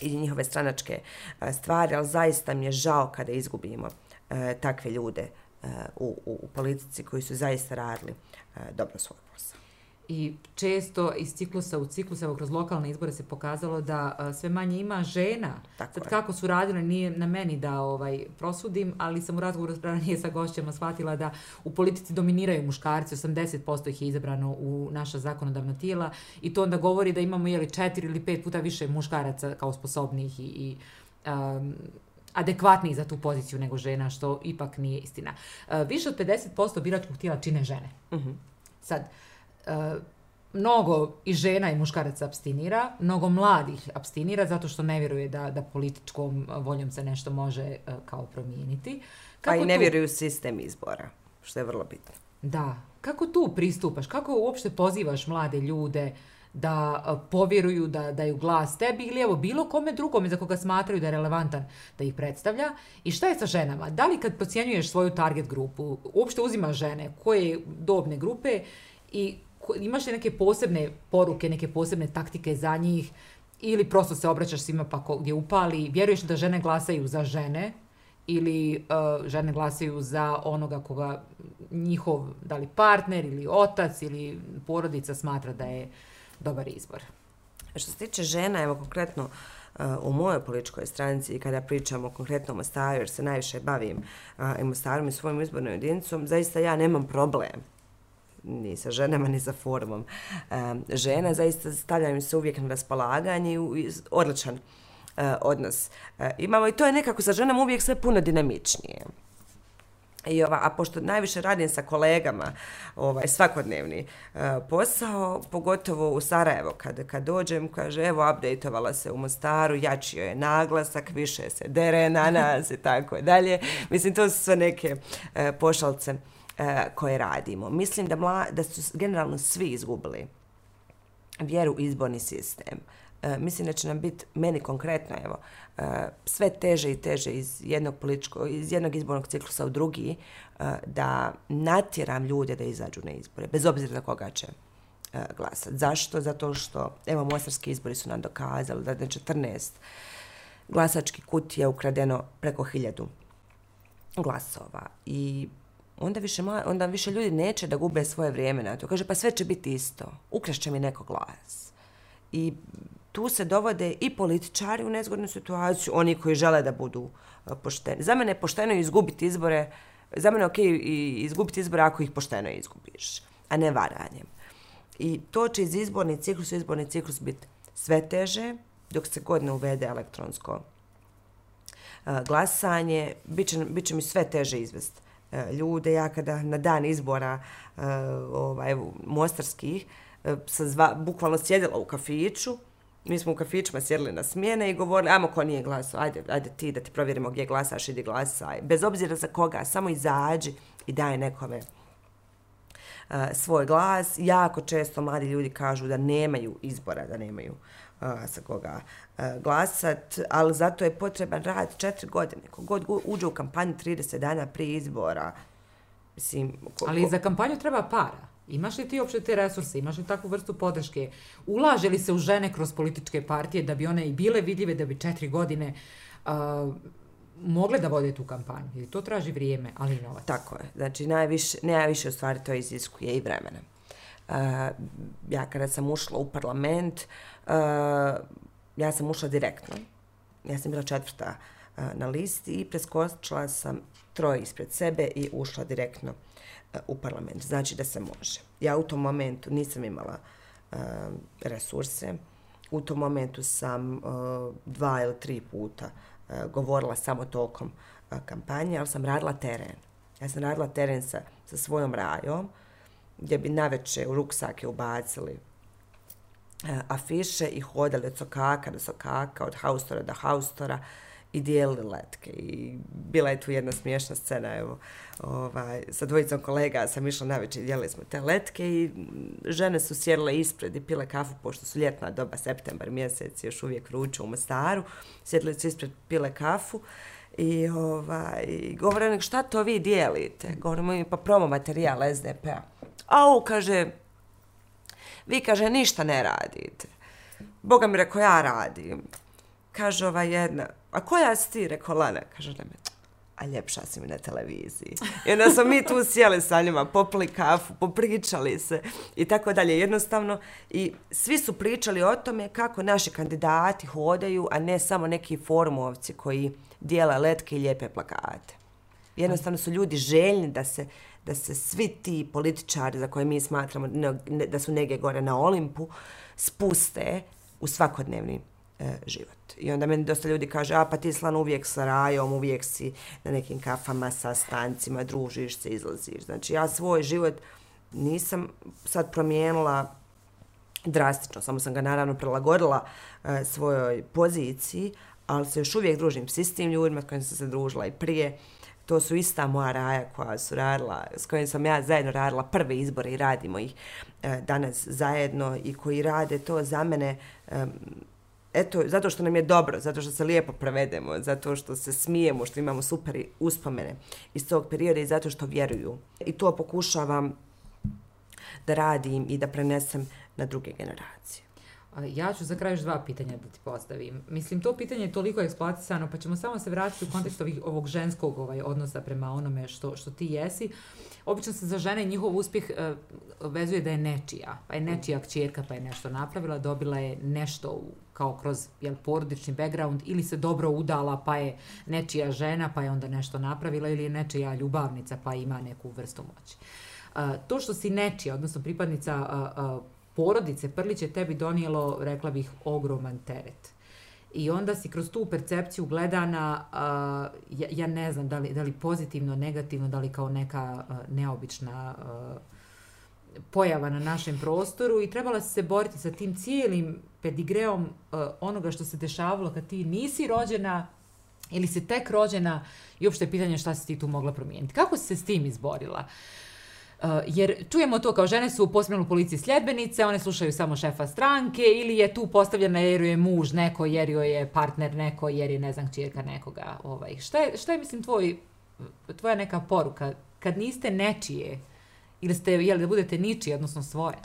i njihove stranačke e, stvari, ali zaista mi je žao kada izgubimo e, takve ljude e, u, u, u politici koji su zaista radili e, dobro svoj. I često iz ciklusa u ciklus, evo kroz lokalne izbore se pokazalo da a, sve manje ima žena. Tako Sad je. kako su radile, nije na meni da ovaj prosudim, ali sam u razgovoru ranije sa gošćama shvatila da u politici dominiraju muškarci, 80% ih je izabrano u naša zakonodavna tijela i to onda govori da imamo jeli, četiri ili pet puta više muškaraca kao sposobnih i, i um, adekvatniji za tu poziciju nego žena, što ipak nije istina. Uh, više od 50% biračkog tijela čine žene. Uh mhm. -huh. Sad, uh, mnogo i žena i muškaraca abstinira, mnogo mladih abstinira zato što ne vjeruje da, da političkom voljom se nešto može uh, kao promijeniti. Kako pa i ne tu... vjeruju sistem izbora, što je vrlo bitno. Da. Kako tu pristupaš? Kako uopšte pozivaš mlade ljude da uh, povjeruju da daju glas tebi ili evo bilo kome drugome za koga smatraju da je relevantan da ih predstavlja? I šta je sa ženama? Da li kad procjenjuješ svoju target grupu, uopšte uzima žene koje dobne grupe i imaš li neke posebne poruke, neke posebne taktike za njih? Ili prosto se obraćaš svima pa ko, gdje upali, vjeruješ da žene glasaju za žene? Ili uh, žene glasaju za onoga koga njihov, da li partner ili otac ili porodica smatra da je dobar izbor. Što se tiče žena, evo konkretno uh, u mojoj političkoj stranici, kada pričamo konkretno o Mostaru, jer se najviše bavim uh, i Mostarom i svojim izbornom jedinicom, zaista ja nemam problem ni sa ženama, ni sa formom žena. Zaista stavljaju se uvijek na raspolaganje i odličan e, odnos. E, imamo i to je nekako sa ženama uvijek sve puno dinamičnije. I ova, a pošto najviše radim sa kolegama, ovaj svakodnevni uh, posao, pogotovo u Sarajevo kad kad dođem, kaže evo updateovala se u Mostaru, jačio je naglasak, više se dere na nas i tako dalje. Mislim to su sve neke uh, pošalce uh, e, koje radimo. Mislim da, mla, da su generalno svi izgubili vjeru u izborni sistem. E, mislim da će nam biti, meni konkretno, evo, e, sve teže i teže iz jednog, političko, iz jednog izbornog ciklusa u drugi, e, da natjeram ljude da izađu na izbore, bez obzira na koga će e, glasati. Zašto? Zato što, evo, mostarski izbori su nam dokazali da na 14 glasački kut je ukradeno preko hiljadu glasova. I onda više, ma, onda više ljudi neće da gube svoje vrijeme na to. Kaže, pa sve će biti isto. Ukrašće mi neko glas. I tu se dovode i političari u nezgodnu situaciju, oni koji žele da budu e, pošteni. Za mene je pošteno izgubiti izbore za mene ok i izgubiti izbore ako ih pošteno izgubiš, a ne varanjem. I to će iz izborni ciklus, u izborni ciklus biti sve teže, dok se god ne uvede elektronsko e, glasanje, bit će, bit će mi sve teže izvesti E, ljude. Ja kada na dan izbora e, ovaj, mostarskih e, sam zva, bukvalno sjedila u kafiću, mi smo u kafićima sjedili na smjene i govorili, ajmo ko nije glasao, ajde, ajde ti da ti provjerimo gdje glasaš, idi glasaj. Bez obzira za koga, samo izađi i daj nekome uh, svoj glas. Jako često mladi ljudi kažu da nemaju izbora, da nemaju uh, sa koga glasat, ali zato je potreban rad četiri godine. Kogod uđe u kampanju 30 dana prije izbora, mislim... Ko, ali za kampanju treba para. Imaš li ti uopšte te resurse, imaš li takvu vrstu podrške? Ulaže li se u žene kroz političke partije da bi one i bile vidljive, da bi četiri godine uh, mogle da vode tu kampanju? Jer to traži vrijeme, ali i novac. Tako je. Znači, najviše, najviše u stvari to iziskuje i vremena. Uh, ja kada sam ušla u parlament, uh, Eh, ja sam ušla direktno. Ja sam bila četvrta uh, na listi i preskočila sam troje ispred sebe i ušla direktno uh, u parlament. Znači da se može. Ja u tom momentu nisam imala uh, resurse. U tom momentu sam uh, dva ili tri puta uh, govorila samo tokom uh, kampanje, ali sam radila teren. Ja sam radila teren sa, sa svojom rajom, gdje bi naveče u ruksake ubacili Eh, afiše i hodali od sokaka do sokaka, od haustora do haustora i dijelili letke. I bila je tu jedna smiješna scena, evo, ovaj, sa dvojicom kolega sam išla na večer i dijelili smo te letke i žene su sjedile ispred i pile kafu, pošto su ljetna doba, septembar mjesec, još uvijek vruće u Mostaru, sjedile su ispred, pile kafu i ovaj, govore, šta to vi dijelite? Govorimo im, pa promo materijal SDP-a. Au, kaže, vi, kaže, ništa ne radite. Boga mi rekao, ja radim. Kaže ova jedna, a koja si ti, rekao Lana? Kaže, ne me, a ljepša si mi na televiziji. I onda smo mi tu sjeli sa njima, popili kafu, popričali se i tako dalje. Jednostavno, i svi su pričali o tome kako naši kandidati hodaju, a ne samo neki formovci koji dijela letke i lijepe plakate. Jednostavno su ljudi željni da se, da se svi ti političari za koje mi smatramo ne, ne, da su nege gore na Olimpu spuste u svakodnevni e, život. I onda meni dosta ljudi kaže, a pa ti slan uvijek sa rajom, uvijek si na nekim kafama sa stancima, družiš se, izlaziš. Znači ja svoj život nisam sad promijenila drastično, samo sam ga naravno prilagodila e, svojoj poziciji, ali se još uvijek družim s istim ljudima s kojim sam se družila i prije. To su ista moja raja koja su radila, s kojim sam ja zajedno radila prve izbore i radimo ih e, danas zajedno i koji rade to za mene e, eto, zato što nam je dobro, zato što se lijepo prevedemo, zato što se smijemo, što imamo super uspomene iz tog perioda i zato što vjeruju. I to pokušavam da radim i da prenesem na druge generacije. Ja ću za kraj još dva pitanja da ti postavim. Mislim, to pitanje je toliko eksploatisano, pa ćemo samo se vratiti u kontekst ovih, ovog ženskog ovaj, odnosa prema onome što, što ti jesi. Obično se za žene njihov uspjeh eh, uh, vezuje da je nečija. Pa je nečija kćerka, pa je nešto napravila, dobila je nešto u, kao kroz jel, porodični background, ili se dobro udala, pa je nečija žena, pa je onda nešto napravila, ili je nečija ljubavnica, pa ima neku vrstu moći. Uh, to što si nečija, odnosno pripadnica uh, uh, porodice Prlić je tebi donijelo, rekla bih, ogroman teret. I onda si kroz tu percepciju gledana, uh, ja, ja ne znam da li, da li pozitivno, negativno, da li kao neka uh, neobična uh, pojava na našem prostoru i trebala si se boriti sa tim cijelim pedigreom uh, onoga što se dešavalo kad ti nisi rođena ili si tek rođena i uopšte pitanje šta si ti tu mogla promijeniti. Kako si se s tim izborila? Uh, Uh, jer čujemo to kao žene su u u policiji sljedbenice, one slušaju samo šefa stranke ili je tu postavljena jer je muž neko, jer je partner neko, jer je ne znam čirka nekoga. Ovaj. Šta, je, šta je mislim tvoj, tvoja neka poruka kad niste nečije ili ste, jel, da budete ničije, odnosno svoje?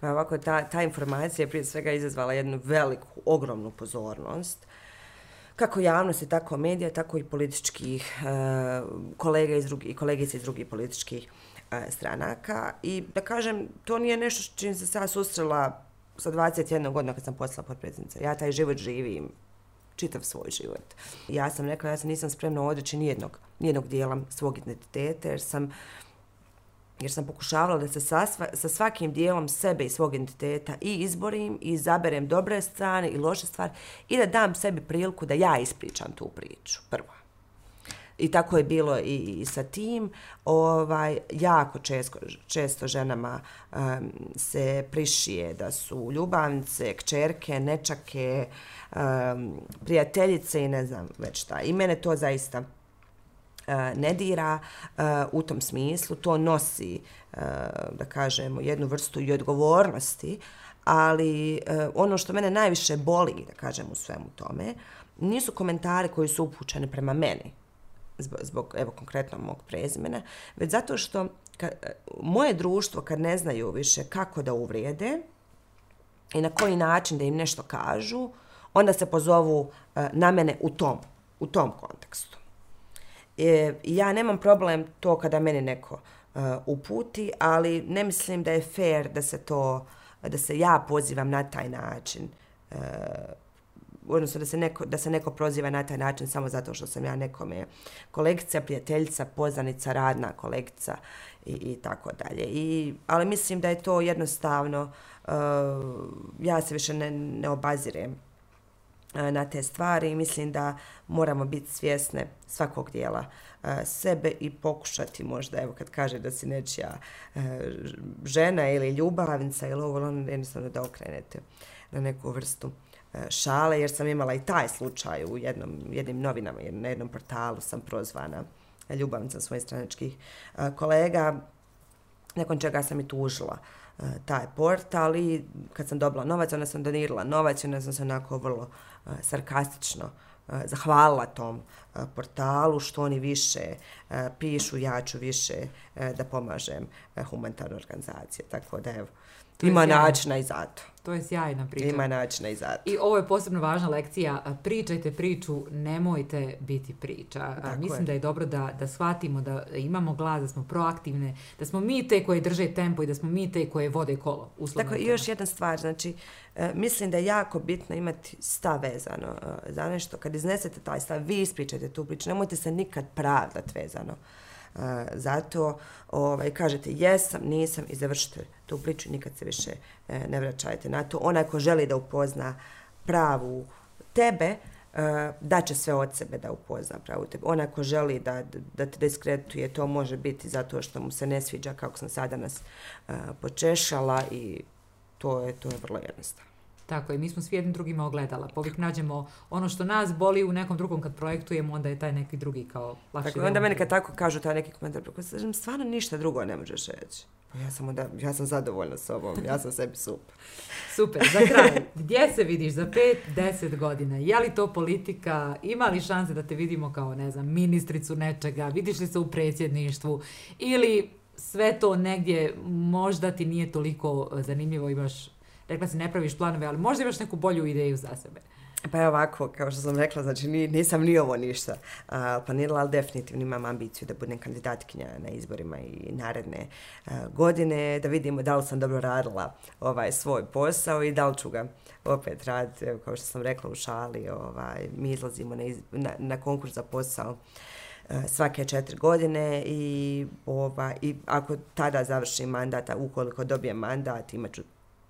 Pa ovako, ta, ta informacija je prije svega izazvala jednu veliku, ogromnu pozornost kako javnosti, tako medija, tako i političkih uh, kolega iz drugih, kolegice iz drugih političkih uh, E, stranaka i da kažem, to nije nešto s čim se sad susrela sa 21 godina kad sam postala potpredsjednica. Ja taj život živim čitav svoj život. Ja sam rekla, ja se nisam spremna odreći nijednog, nijednog dijela svog identiteta, jer sam jer sam pokušavala da se sa, sa svakim dijelom sebe i svog identiteta i izborim i izaberem dobre strane i loše stvari i da dam sebi priliku da ja ispričam tu priču prvo. I tako je bilo i, i sa tim. Ovaj, jako često, često ženama um, se prišije da su ljubavnice, kćerke, nečake, um, prijateljice i ne znam već šta. I mene to zaista e, ne dira uh, u tom smislu. To nosi, uh, da kažemo, jednu vrstu i odgovornosti, ali uh, ono što mene najviše boli, da kažem u svemu tome, nisu komentari koji su upućeni prema meni, zbog, zbog evo konkretno mog prezimena, već zato što ka, moje društvo kad ne znaju više kako da uvrijede i na koji način da im nešto kažu, onda se pozovu e, na mene u tom, u tom kontekstu. E, ja nemam problem to kada meni neko e, uputi, ali ne mislim da je fair da se to da se ja pozivam na taj način e, odnosno da se, neko, da se neko proziva na taj način samo zato što sam ja nekome kolegica, prijateljica, poznanica, radna kolegica i, i tako dalje. I, ali mislim da je to jednostavno, uh, ja se više ne, ne obazirem eh, na te stvari i mislim da moramo biti svjesne svakog dijela eh, sebe i pokušati možda, evo kad kaže da si nečija žena ili ljubavnica ili ovo, ono jednostavno da okrenete na neku vrstu uh, E, šale, jer sam imala i taj slučaj u jednom, jednim novinama, jer na jednom portalu sam prozvana ljubavnica svojih straničkih e, kolega, nakon čega sam i tužila e, taj portal i kad sam dobila novac, onda sam donirala novac i onda sam se onako vrlo sarkastično zahvalila tom portalu što oni više pišu, ja ću više da pomažem humanitarnu organizaciju. Tako da evo, ima načina i zato. To je sjajna priča. Ima načina i zato. I ovo je posebno važna lekcija. Pričajte priču, nemojte biti priča. Tako Mislim je. da je dobro da, da shvatimo da imamo glas, da smo proaktivne, da smo mi te koje drže tempo i da smo mi te koje vode kolo. Tako, i još jedna stvar. Znači, e, mislim da je jako bitno imati stav vezano e, za nešto. Kad iznesete taj stav, vi ispričajte tu priču. Nemojte se nikad pravdat vezano. Uh, zato ovaj, kažete jesam, nisam i završite tu priču nikad se više e, ne vraćajte na to. Onaj ko želi da upozna pravu tebe, e, da će sve od sebe da upozna pravu tebe. Ona ko želi da, da te diskretuje, to može biti zato što mu se ne sviđa kako sam sada nas e, počešala i to je, to je vrlo jednostavno. Tako je, mi smo svi jednim drugima ogledala. Pa uvijek nađemo ono što nas boli u nekom drugom kad projektujemo, onda je taj neki drugi kao lakši. Tako, onda meni kad tako kažu taj neki komentar, pa kažem, stvarno ništa drugo ne možeš reći. Pa ja sam, onda, ja sam zadovoljna s ovom, ja sam sebi super. super, za kraj, gdje se vidiš za 5-10 godina? Je li to politika? Ima li šanse da te vidimo kao, ne znam, ministricu nečega? Vidiš li se u predsjedništvu? Ili sve to negdje možda ti nije toliko zanimljivo, imaš rekla si ne praviš planove, ali možda imaš neku bolju ideju za sebe. Pa je ovako, kao što sam rekla, znači nisam ni ovo ništa uh, planirala, ali definitivno imam ambiciju da budem kandidatkinja na izborima i naredne uh, godine, da vidimo da li sam dobro radila ovaj svoj posao i da li ću ga opet raditi, kao što sam rekla u šali, ovaj, mi izlazimo na, iz, na, na konkurs za posao svake četiri godine i, ova, i ako tada završim mandata, ukoliko dobijem mandat, imaću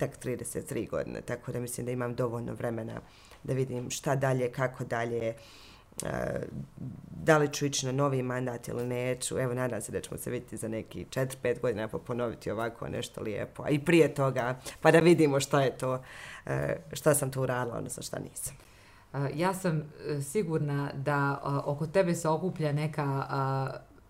tek 33 godine, tako da mislim da imam dovoljno vremena da vidim šta dalje, kako dalje, eh, da li ću ići na novi mandat ili neću. Evo, nadam se da ćemo se vidjeti za neki 4-5 godina pa ponoviti ovako nešto lijepo. A i prije toga, pa da vidimo šta je to, eh, šta sam tu uradila, odnosno šta nisam. Eh, ja sam sigurna da oko tebe se okuplja neka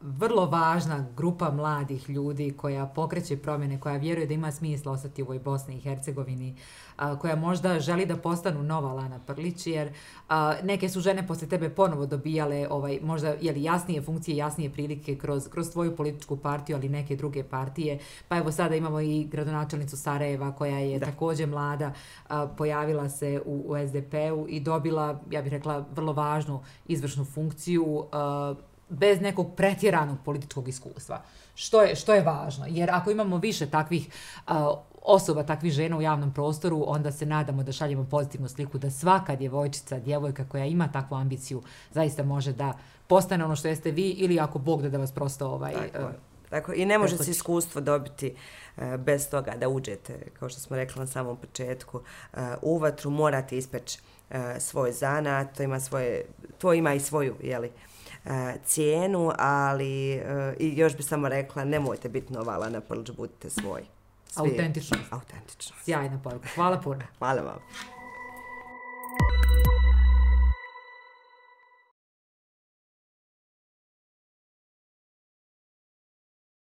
vrlo važna grupa mladih ljudi koja pokreće promjene, koja vjeruje da ima smisla ostati u ovoj Bosni i Hercegovini, a, koja možda želi da postanu nova Lana Prlić, jer a, neke su žene posle tebe ponovo dobijale ovaj, možda jeli, jasnije funkcije, jasnije prilike kroz, kroz tvoju političku partiju, ali neke druge partije. Pa evo sada imamo i gradonačelnicu Sarajeva koja je da. također mlada, a, pojavila se u, u SDP-u i dobila, ja bih rekla, vrlo važnu izvršnu funkciju a, bez nekog pretjeranog političkog iskustva. Što je, što je važno? Jer ako imamo više takvih osoba takvih žena u javnom prostoru, onda se nadamo da šaljemo pozitivnu sliku da svaka djevojčica, djevojka koja ima takvu ambiciju, zaista može da postane ono što jeste vi ili ako Bog da da vas prosto ovaj... Tako, uh, tako. I ne može se iskustvo dobiti uh, bez toga da uđete, kao što smo rekli na samom početku, uh, u vatru morate ispeći svoj zanat, to ima, svoje, to ima i svoju, jeli, uh, E, cijenu, ali e, i još bi samo rekla, nemojte biti novala na prlđ, budite svoj. Autentičnost. Autentičnost. Sjajna poruka. Hvala puno. Hvala vam.